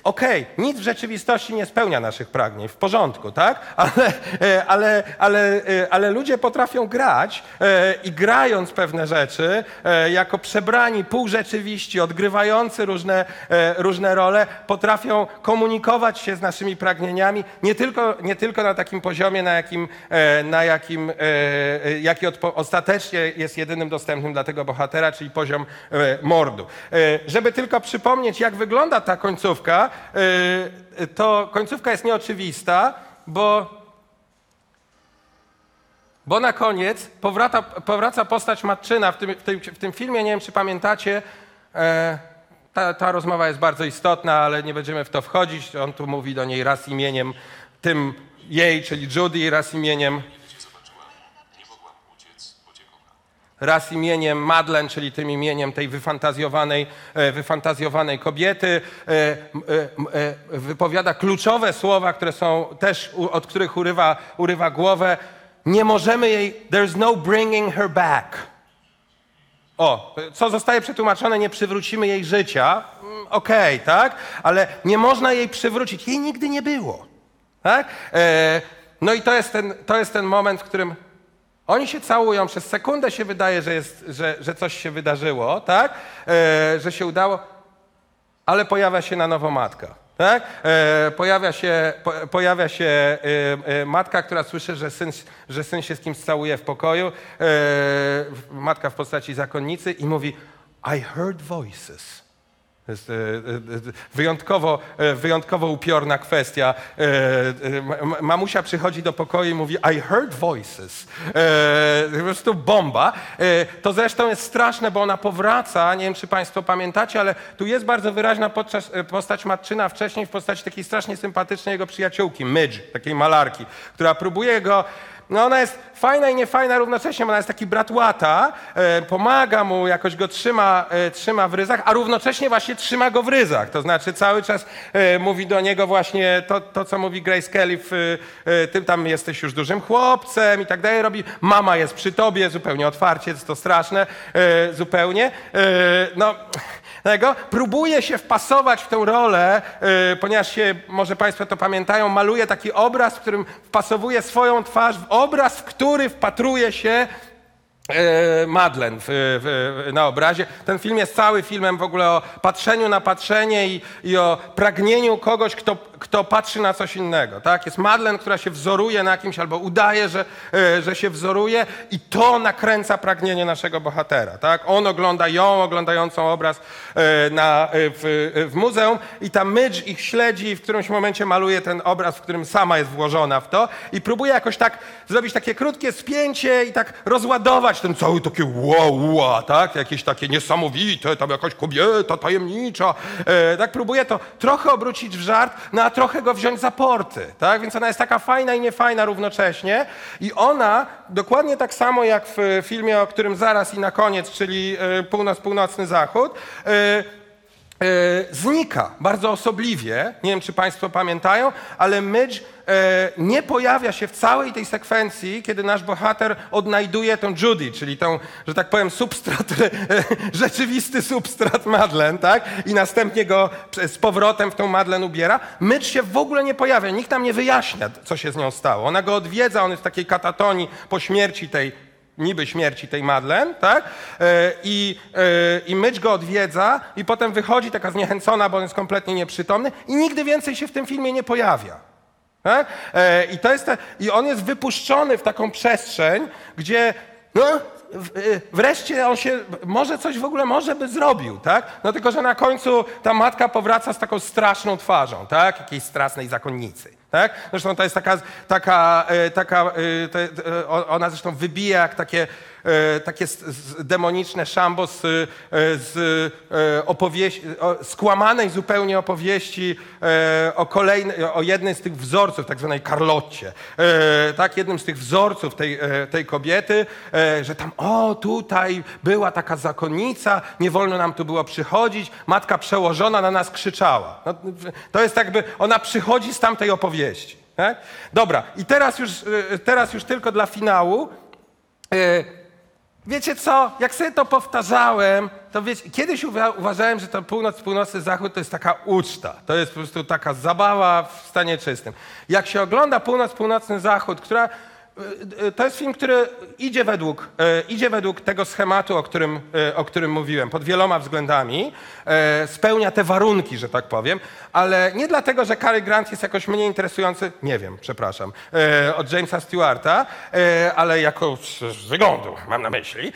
Okej, nic w rzeczywistości nie spełnia naszych pragnień, w porządku, tak? Ale, e, ale, ale, e, ale ludzie potrafią grać e, i grając pewne rzeczy, jako przebrani, półrzeczywiści, odgrywający różne, różne role, potrafią komunikować się z naszymi pragnieniami nie tylko, nie tylko na takim poziomie, na jakim, na jakim jaki ostatecznie jest jedynym dostępnym dla tego bohatera, czyli poziom mordu. Żeby tylko przypomnieć, jak wygląda ta końcówka, to końcówka jest nieoczywista, bo Bo na koniec powraca, powraca postać matczyna w tym, w, tym, w tym filmie, nie wiem czy pamiętacie, e, ta, ta rozmowa jest bardzo istotna, ale nie będziemy w to wchodzić. On tu mówi do niej raz imieniem tym jej, czyli Judy, raz imieniem raz imieniem Madeleine, czyli tym imieniem tej wyfantazjowanej, e, wyfantazjowanej kobiety. E, e, Wypowiada kluczowe słowa, które są też, od których urywa, urywa głowę. Nie możemy jej, there's no bringing her back. O, co zostaje przetłumaczone, nie przywrócimy jej życia. Mm, Okej, tak? Ale nie można jej przywrócić. Jej nigdy nie było. Tak? No i to jest, ten, to jest ten moment, w którym oni się całują, przez sekundę się wydaje, że, jest, że, że coś się wydarzyło, tak? E, że się udało, ale pojawia się na nowo matka. Tak? E, pojawia się, po, pojawia się e, e, matka, która słyszy, że syn, że syn się z kimś całuje w pokoju. E, matka w postaci zakonnicy i mówi: I heard voices. To jest e, e, e, wyjątkowo, wyjątkowo upiorna kwestia. Ma- ma- Mamusia przychodzi do pokoju i mówi I heard voices. Po prostu bomba. To zresztą jest straszne, bo ona powraca, nie wiem czy Państwo pamiętacie, ale tu jest bardzo wyraźna podczas, postać matczyna wcześniej w postaci takiej strasznie sympatycznej jego przyjaciółki, Midge, takiej malarki, która próbuje go no ona jest fajna i niefajna równocześnie, bo ona jest taki bratłata, e, pomaga mu, jakoś go trzyma, e, trzyma w ryzach, a równocześnie właśnie trzyma go w ryzach. To znaczy cały czas e, mówi do niego właśnie to, to co mówi Grace Kelly, w, e, ty tam jesteś już dużym chłopcem i tak dalej. Robi, mama jest przy tobie, zupełnie otwarcie, jest to straszne, zupełnie. No, tego, próbuje się wpasować w tę rolę, e, ponieważ się, może Państwo to pamiętają, maluje taki obraz, w którym wpasowuje swoją twarz w obraz, w który wpatruje się e, Madeleine w, w, na obrazie. Ten film jest cały filmem w ogóle o patrzeniu na patrzenie i, i o pragnieniu kogoś, kto, kto patrzy na coś innego. Tak? Jest Madeleine, która się wzoruje na kimś albo udaje, że, e, że się wzoruje i to nakręca pragnienie naszego bohatera. Tak? On ogląda ją, oglądającą obraz e, na, e, w, w muzeum i ta Midge ich śledzi i w którymś momencie maluje ten obraz, w którym sama jest włożona w to i próbuje jakoś tak zrobić takie krótkie spięcie i tak rozładować ten cały takie wow, wow tak? Jakieś takie niesamowite, tam jakaś kobieta tajemnicza. Tak próbuje to trochę obrócić w żart, no a trochę go wziąć za porty, tak? Więc ona jest taka fajna i niefajna równocześnie i ona dokładnie tak samo jak w filmie, o którym zaraz i na koniec, czyli e, Północ, Północny Zachód, e, e, znika bardzo osobliwie. Nie wiem, czy Państwo pamiętają, ale Midge e, nie pojawia się w całej tej sekwencji, kiedy nasz bohater odnajduje tę Judy, czyli tą, że tak powiem, substrat, e, rzeczywisty substrat Madeleine, tak? I następnie go z powrotem w tą Madeleine ubiera. Midge się w ogóle nie pojawia, nikt nam nie wyjaśnia, co się z nią stało. Ona go odwiedza, on jest w takiej katatonii po śmierci tej niby śmierci tej Madeleine, tak? E, I, e, I Mitch go odwiedza i potem wychodzi taka zniechęcona, bo on jest kompletnie nieprzytomny i nigdy więcej się w tym filmie nie pojawia. Tak? I, to jest te, I on jest wypuszczony w taką przestrzeń, gdzie no, e, wreszcie on się, może coś w ogóle może by zrobił, tak? No tylko, że na końcu ta matka powraca z taką straszną twarzą, tak? Jakiejś strasznej zakonnicy. Tak? Zresztą to jest taka, taka, e, taka o- ona zresztą wybija jak takie, takie s- s- demoniczne szambo z, e, z e, opowieści, skłamanej zupełnie opowieści e, o, kolejnej, o jednym z tych wzorców, tak zwanej Karlotcie. E, Tak, jednym z tych wzorców tej, e, tej kobiety, e, że tam, o, tutaj była taka zakonnica, nie wolno nam tu było przychodzić, matka przełożona na nas krzyczała. No, to jest jakby, ona przychodzi z tamtej opowieści. Tak? Dobra, i teraz już, e, teraz już tylko dla finału. Wiecie co, jak sobie to powtarzałem, to wiecie, kiedyś uwa- uważałem, że to północ, północny zachód to jest taka uczta. To jest po prostu taka zabawa w stanie czystym. Jak się ogląda północ, północny zachód, która to jest film, który idzie według, y, idzie według tego schematu, o którym, o którym mówiłem, pod wieloma względami. Spełnia te warunki, że tak powiem, ale nie dlatego, że Cary Grant jest jakoś mniej interesujący, nie wiem, przepraszam, od Jamesa Stewarta, ale jako z wyglądu mam na myśli,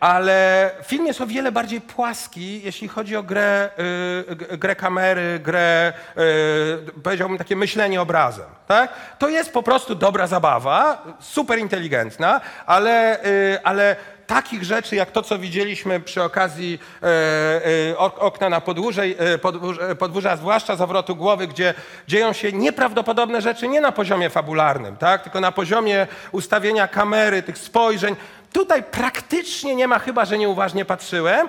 ale film jest o wiele bardziej płaski, jeśli chodzi o grę, grę kamery, grę, powiedziałbym takie myślenie obrazem. Tak? To jest po prostu dobra zabawa, super inteligentna, ale, y, ale takich rzeczy jak to, co widzieliśmy przy okazji e, ok- okna na podwórze, podwórze, podwórza, zwłaszcza zawrotu głowy, gdzie dzieją się nieprawdopodobne rzeczy nie na poziomie fabularnym, tak? tylko na poziomie ustawienia kamery, tych spojrzeń. Tutaj praktycznie nie ma, chyba że nieuważnie patrzyłem,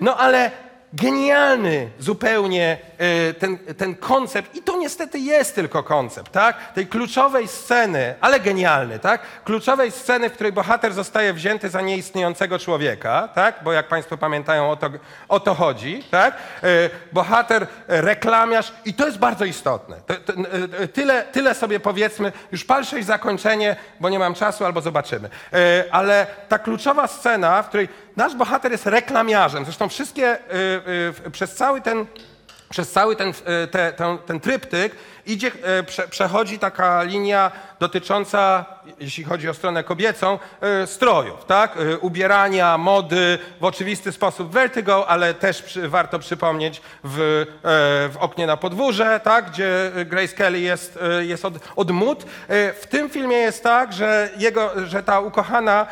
no ale genialny zupełnie e, ten, ten koncept, i to niestety jest tylko koncept, tak? Tej kluczowej sceny, ale genialny, tak? Kluczowej sceny, w której bohater zostaje wzięty za nieistniejącego człowieka, tak? Bo jak Państwo pamiętają, o to, o to chodzi, tak? E, Bohater, e, reklamiarz, i to jest bardzo istotne. To, to, e, tyle, tyle sobie powiedzmy, już palsze zakończenie, bo nie mam czasu, albo zobaczymy. E, Ale ta kluczowa scena, w której nasz bohater jest reklamiarzem, zresztą wszystkie e, e, przez cały ten przez cały ten, e, te, ten, ten tryptyk idzie, e, prze, przechodzi taka linia dotycząca, jeśli chodzi o stronę kobiecą, e, strojów, tak? E, Ubierania, mody, w oczywisty sposób Vertigo, ale też przy, warto przypomnieć w, w oknie na podwórze, tak? Gdzie Grace Kelly jest, jest od, od mód. W tym filmie jest tak, że, jego, że ta ukochana,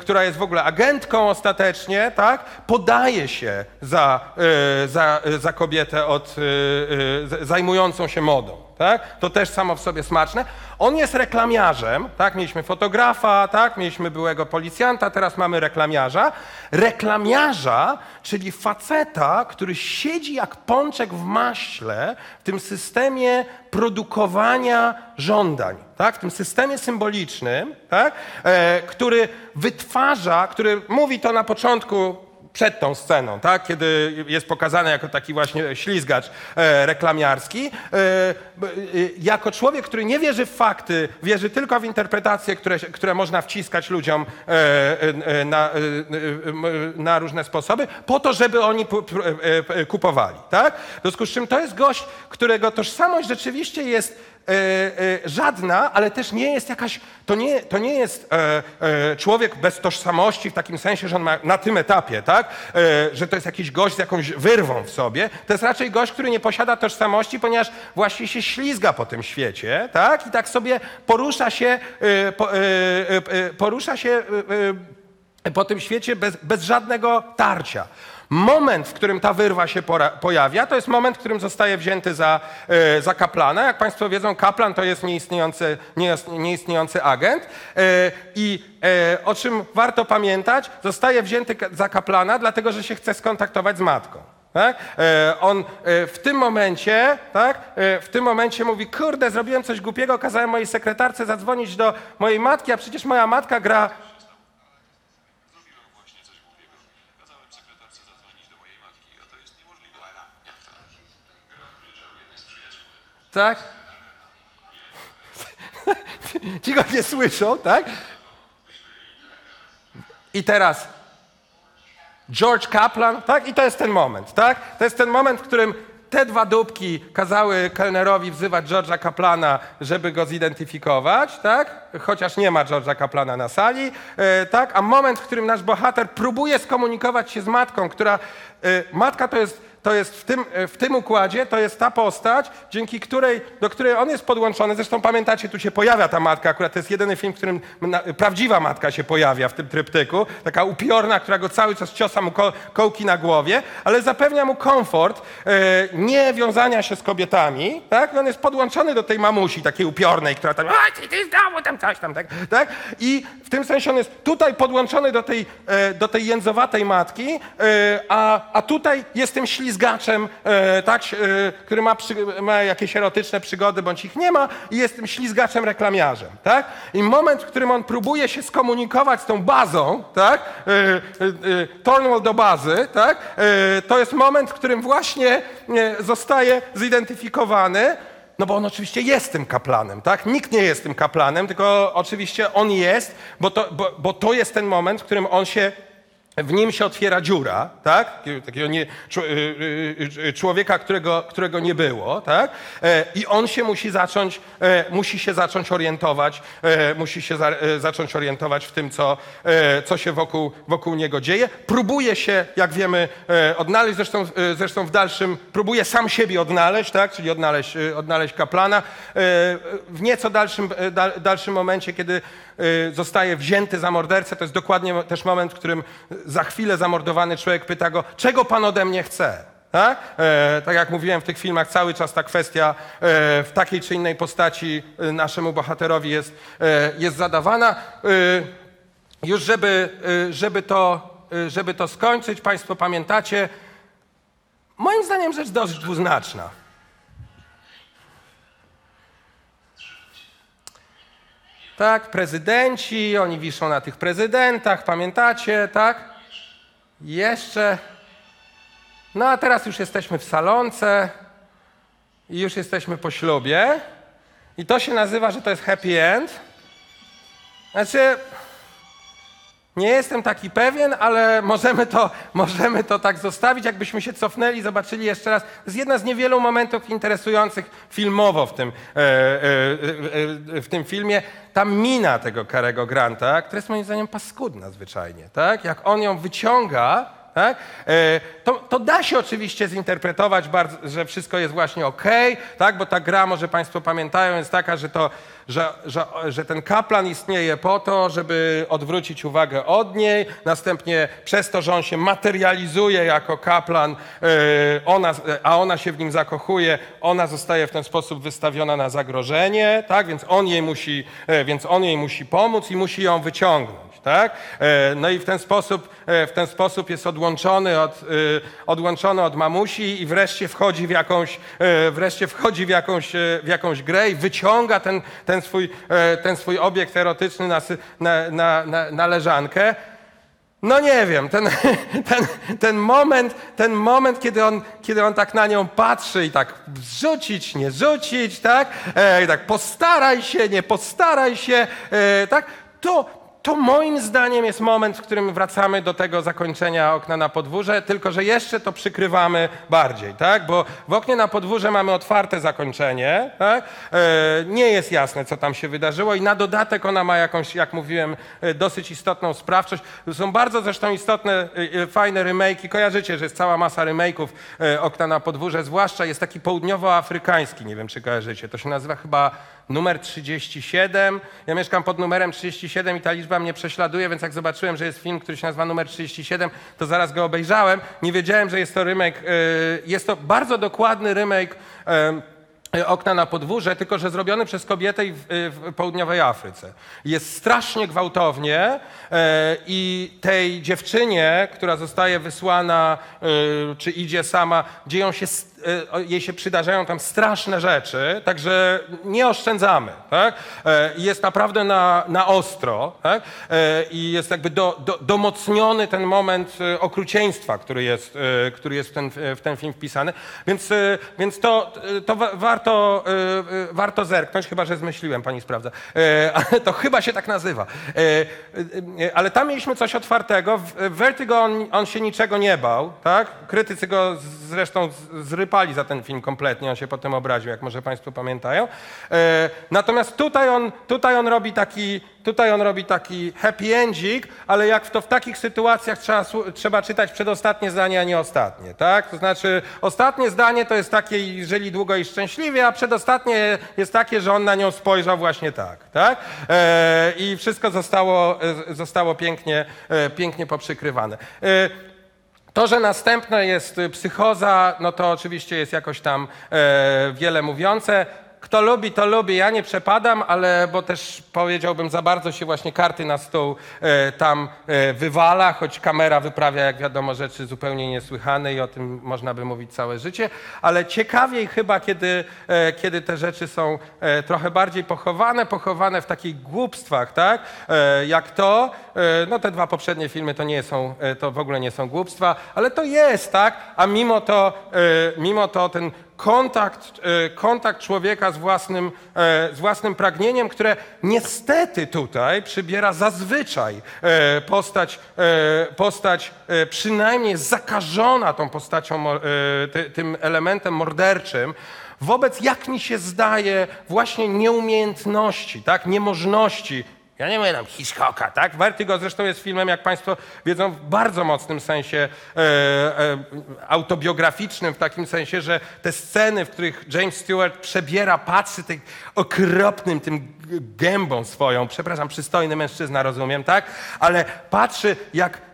która jest w ogóle agentką ostatecznie, tak? Podaje się za, za, za kobietę od, zajmującą się modą. Tak? To też samo w sobie smaczne. On jest reklamiarzem, tak? Mieliśmy fotografa, tak? Mieliśmy byłego policjanta, teraz mamy reklamiarza. Reklamiarza, czyli faceta, który siedzi jak pączek w maśle w tym systemie produkowania żądań, tak? w tym systemie symbolicznym, tak? E, który wytwarza, który mówi to na początku przed tą sceną, tak? kiedy jest pokazany jako taki właśnie ślizgacz e, reklamiarski, e, e, jako człowiek, który nie wierzy w fakty, wierzy tylko w interpretacje, które, które można wciskać ludziom na, na różne sposoby, po to, żeby oni kupowali. Tak? W związku z czym to jest gość, którego tożsamość rzeczywiście jest żadna, ale też nie jest jakaś, to nie, to nie jest e, e, człowiek bez tożsamości w takim sensie, że on ma na tym etapie, tak, e, że to jest jakiś gość z jakąś wyrwą w sobie. To jest raczej gość, który nie posiada tożsamości, ponieważ właśnie się ślizga po tym świecie, tak, i tak sobie porusza się, e, po, e, e, e, porusza się e, e, po tym świecie bez, bez żadnego tarcia. Moment, w którym ta wyrwa się pojawia, to jest moment, w którym zostaje wzięty za, e, za kaplana. Jak Państwo wiedzą, kaplan to jest nieistniejący, nieist- nieistniejący agent. E, I e, o czym warto pamiętać, zostaje wzięty za kaplana, dlatego że się chce skontaktować z matką. Tak? On w tym momencie, tak? W tym momencie mówi, kurde, zrobiłem coś głupiego, kazałem mojej sekretarce zadzwonić do mojej matki, a przecież moja matka gra Tak? Ci go nie słyszą, tak? I teraz George Kaplan, tak? I to jest ten moment, tak? To jest ten moment, w którym te dwa dupki kazały kelnerowi wzywać George'a Kaplana, żeby go zidentyfikować, tak? Chociaż nie ma George'a Kaplana na sali, e, tak? A moment, w którym nasz bohater próbuje skomunikować się z matką, która... E, matka to jest to jest w tym, w tym układzie, to jest ta postać, dzięki której, do której on jest podłączony. Zresztą pamiętacie, tu się pojawia ta matka, akurat to jest jedyny film, w którym na, prawdziwa matka się pojawia w tym tryptyku. Taka upiorna, która go cały czas ciosa mu ko, kołki na głowie, ale zapewnia mu komfort e, nie wiązania się z kobietami, tak? I on jest podłączony do tej mamusi, takiej upiornej, która tam, a ty, ty znowu tam coś tam, tak? tak? I w tym sensie on jest tutaj podłączony do tej, e, do tej jędzowatej matki, e, a, a tutaj jest tym ślizgaczem, e, tak, e, który ma, przy, ma jakieś erotyczne przygody, bądź ich nie ma i jest tym ślizgaczem reklamiarzem, tak? I moment, w którym on próbuje się skomunikować z tą bazą, tak? E, e, e, do bazy, tak? E, to jest moment, w którym właśnie e, zostaje zidentyfikowany, no bo on oczywiście jest tym kaplanem, tak? Nikt nie jest tym kaplanem, tylko oczywiście on jest, bo to, bo, bo to jest ten moment, w którym on się w nim się otwiera dziura, tak? Takiego- nie, y, y, y, człowieka, którego, którego nie było, tak? E, I on się musi zacząć, e, musi się zacząć orientować, e, musi się za, zacząć orientować w tym, co, co się wokół, wokół niego dzieje. Próbuje się, jak wiemy, odnaleźć, zresztą, zresztą w dalszym, próbuje sam siebie odnaleźć, tak? Czyli odnaleźć, odnaleźć kaplana. W nieco dalszym, dal, dalszym momencie, kiedy zostaje wzięty za mordercę, to jest dokładnie też moment, w którym za chwilę zamordowany człowiek pyta go, czego pan ode mnie chce? Tak? E, tak jak mówiłem w tych filmach, cały czas ta kwestia e, w takiej czy innej postaci e, naszemu bohaterowi jest, e, jest zadawana. E, już żeby, e, żeby, to, żeby to skończyć, Państwo pamiętacie, moim zdaniem rzecz dość dwuznaczna. Tak, prezydenci, oni wiszą na tych prezydentach, pamiętacie, tak? Jeszcze. No a teraz już jesteśmy w salonce i już jesteśmy po ślubie. I to się nazywa, że to jest happy end. Znaczy, nie jestem taki pewien, ale możemy to, możemy to tak zostawić. Jakbyśmy się cofnęli, zobaczyli jeszcze raz. To jest jedna z niewielu momentów interesujących filmowo w tym, e, e, e, e, w tym filmie. Ta mina tego Karego Granta, która jest moim zdaniem paskudna zwyczajnie. Tak? Jak on ją wyciąga, tak? E, To, to da się oczywiście zinterpretować, bardzo, że wszystko jest właśnie okej, tak? bo ta gra, może Państwo pamiętają, jest taka, że, to, że, że, że ten kaplan istnieje po to, żeby odwrócić uwagę od niej, następnie przez to, że on się materializuje jako kaplan, e, ona, a ona się w nim zakochuje, ona zostaje w ten sposób wystawiona na zagrożenie, tak? więc, on jej musi, e, więc on jej musi pomóc i musi ją wyciągnąć. Tak? E, No i w ten sposób, e, w ten sposób jest odłączony od, e, odłączony od mamusi i wreszcie wchodzi w jakąś, wreszcie wchodzi w jakąś, w jakąś grę i wyciąga ten, ten, swój, ten swój obiekt erotyczny na, na, na, na, na leżankę. No nie wiem, ten, ten, ten, moment, ten moment, kiedy on, kiedy on tak na nią patrzy i tak rzucić, nie rzucić, tak? E, tak postaraj się, nie postaraj się, e, tak? To, to moim zdaniem jest moment, w którym wracamy do tego zakończenia okna na podwórze, tylko że jeszcze to przykrywamy bardziej, tak? Bo w oknie na podwórze mamy otwarte zakończenie, tak? E, nie jest jasne, co tam się wydarzyło i na dodatek ona ma jakąś, jak mówiłem, e, dosyć istotną sprawczość. Są bardzo zresztą istotne, e, fajne remake'i. Kojarzycie, że jest cała masa remake'ów okna na podwórze, zwłaszcza jest taki południowoafrykański, nie wiem czy kojarzycie. To się nazywa chyba numer 37. Ja mieszkam pod numerem 37 i ta liczba mnie prześladuje, więc jak zobaczyłem, że jest film, który się nazywa numer 37, to zaraz go obejrzałem. Nie wiedziałem, że jest to remake. e, Jest to bardzo dokładny remake e, Okna na podwórze, tylko że zrobiony przez kobietę w, w południowej Afryce. Jest strasznie gwałtownie e, i tej dziewczynie, która zostaje wysłana, e, czy idzie sama, dzieją się, s- e, o- jej się przydarzają tam straszne rzeczy, także nie oszczędzamy. Tak? E, jest naprawdę na, na ostro tak? E, i jest jakby do, do, domocniony ten moment e, okrucieństwa, który jest, e, który jest w, ten, w ten film wpisany. Więc, więc to, to wa- warto, warto zerknąć, chyba że zmyśliłem, pani sprawdza. E, Ale to chyba się tak nazywa. Ale tam mieliśmy coś otwartego. W Vertigo on, on się niczego nie bał. Tak? Krytycy go zresztą z- zrypali za ten film kompletnie. On się potem obraził, jak może państwo pamiętają. E, Natomiast tutaj on, tutaj on robi taki Tutaj on robi taki happy endzik, ale jak to w takich sytuacjach trzeba, trzeba czytać przedostatnie zdanie, a nie ostatnie, tak? To znaczy ostatnie zdanie to jest takie, żyli długo i szczęśliwie, a przedostatnie jest takie, że on na nią spojrzał właśnie tak, tak? E, I wszystko zostało, e, zostało pięknie, pięknie poprzykrywane. To, że następne jest y, psychoza, no to oczywiście jest jakoś tam e, wiele mówiące. Kto lubi, to lubi. Ja nie przepadam, ale bo też powiedziałbym, za bardzo się właśnie karty na stół e, tam e, wywala, choć kamera wyprawia, jak wiadomo, rzeczy zupełnie niesłychane i o tym można by mówić całe życie. Ale ciekawiej chyba, kiedy, e, kiedy te rzeczy są e, trochę bardziej pochowane, pochowane w takich głupstwach, tak? E, jak to, no te dwa poprzednie filmy to nie są, e, to w ogóle nie są głupstwa, ale to jest, tak? A mimo to, e, mimo to ten kontakt, e, kontakt człowieka z własnym, e, z własnym pragnieniem, które niestety tutaj przybiera zazwyczaj e, postać, e, postać e, przynajmniej zakażona tą postacią, e, tym elementem morderczym, wobec, jak mi się zdaje, właśnie nieumiejętności, tak, niemożności ja nie mówię tam Hitchcocka, tak? Vertigo zresztą jest filmem, jak Państwo wiedzą, w bardzo mocnym sensie e, e, autobiograficznym, w takim sensie, że te sceny, w których James Stewart przebiera, patrzy tym okropnym, tym gębą swoją, przepraszam, przystojny mężczyzna, rozumiem, tak? Ale patrzy, jak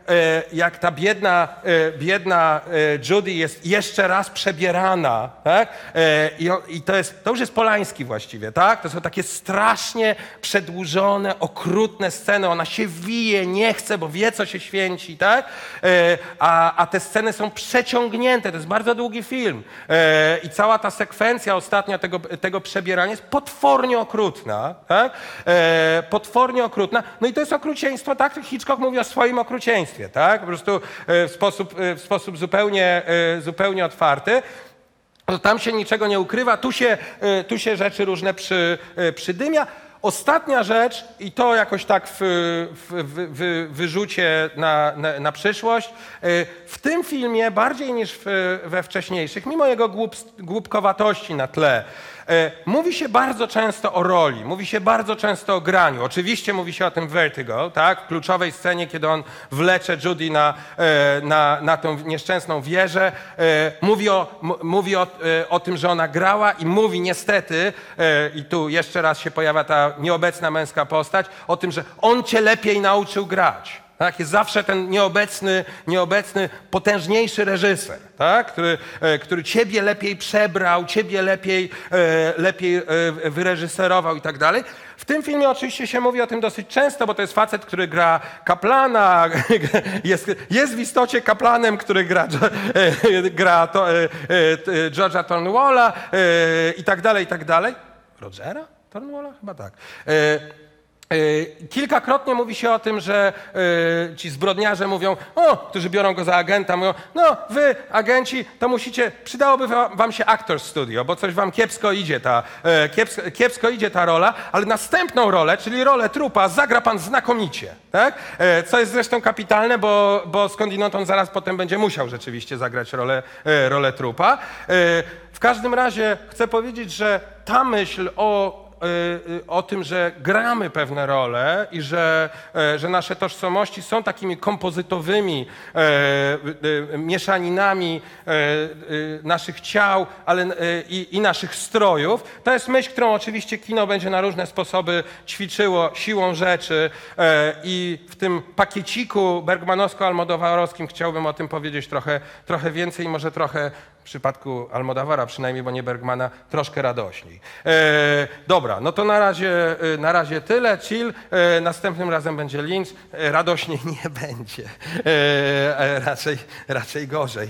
jak ta biedna, e, biedna e, Judy jest jeszcze raz przebierana, tak? E, I, to, jest, to już jest Polański właściwie, tak? To są takie strasznie przedłużone, okrutne sceny. Ona się wije, nie chce, bo wie, co się święci, tak? E, A, a te sceny są przeciągnięte. To jest bardzo długi film. E, I cała ta sekwencja ostatnia tego, tego przebierania jest potwornie okrutna, tak? E, Potwornie okrutna. No i to jest okrucieństwo, tak? Hitchcock mówi o swoim okrucieństwie, tak? Po prostu e, w sposób, e, w sposób zupełnie, e, zupełnie otwarty. To tam się niczego nie ukrywa, tu się, tu się rzeczy różne przy, przydymia. Ostatnia rzecz, i to jakoś tak w, w, w, wyrzucie na, na, na przyszłość, w tym filmie bardziej niż w, we wcześniejszych, mimo jego głup, głupkowatości na tle, mówi się bardzo często o roli, mówi się bardzo często o graniu. Oczywiście mówi się o tym Vertigo, tak? w kluczowej scenie, kiedy on wlecze Judy na, e, na, na tą nieszczęsną wieżę. E, Mówi, o, mówi o, e, o tym, że ona grała i mówi niestety, e, i tu jeszcze raz się pojawia ta nieobecna męska postać, o tym, że on cię lepiej nauczył grać. Tak, jest zawsze ten nieobecny, nieobecny, potężniejszy reżyser, tak? który, e, który ciebie lepiej przebrał, ciebie lepiej, e, lepiej e, wyreżyserował i tak dalej. W tym filmie oczywiście się mówi o tym dosyć często, bo to jest facet, który gra kaplana, jest, jest w istocie kaplanem, który gra, gra to, George'a Cornwalla e, i tak dalej, i tak dalej. Rogera? Cornwalla? Chyba tak. E, Kilkakrotnie mówi się o tym, że e, ci zbrodniarze mówią, o, którzy biorą go za agenta, mówią, no wy, agenci, to musicie, przydałoby wa- wam się actor studio, bo coś wam kiepsko idzie ta, e, kiepsko, kiepsko idzie ta rola, ale następną rolę, czyli rolę trupa, zagra pan znakomicie, tak? E, Co jest zresztą kapitalne, bo, bo skądinąd on zaraz potem będzie musiał rzeczywiście zagrać rolę, e, rolę trupa. W każdym razie chcę powiedzieć, że ta myśl o y, y, o tym, że gramy pewne role i że, e, że nasze tożsamości są takimi kompozytowymi e, y, y, mieszaninami e, y, naszych ciał ale, i, i naszych strojów. To jest myśl, którą oczywiście kino będzie na różne sposoby ćwiczyło siłą rzeczy i w tym pakieciku bergmanowsko-almodowarowskim chciałbym o tym powiedzieć trochę, trochę więcej i może trochę w przypadku Almodawara przynajmniej, bo nie Bergmana, troszkę radośniej. E, dobra, no to na razie, e, na razie tyle. Chill. E, następnym razem będzie Lynch. E, radośniej nie będzie. E, e, raczej, raczej gorzej.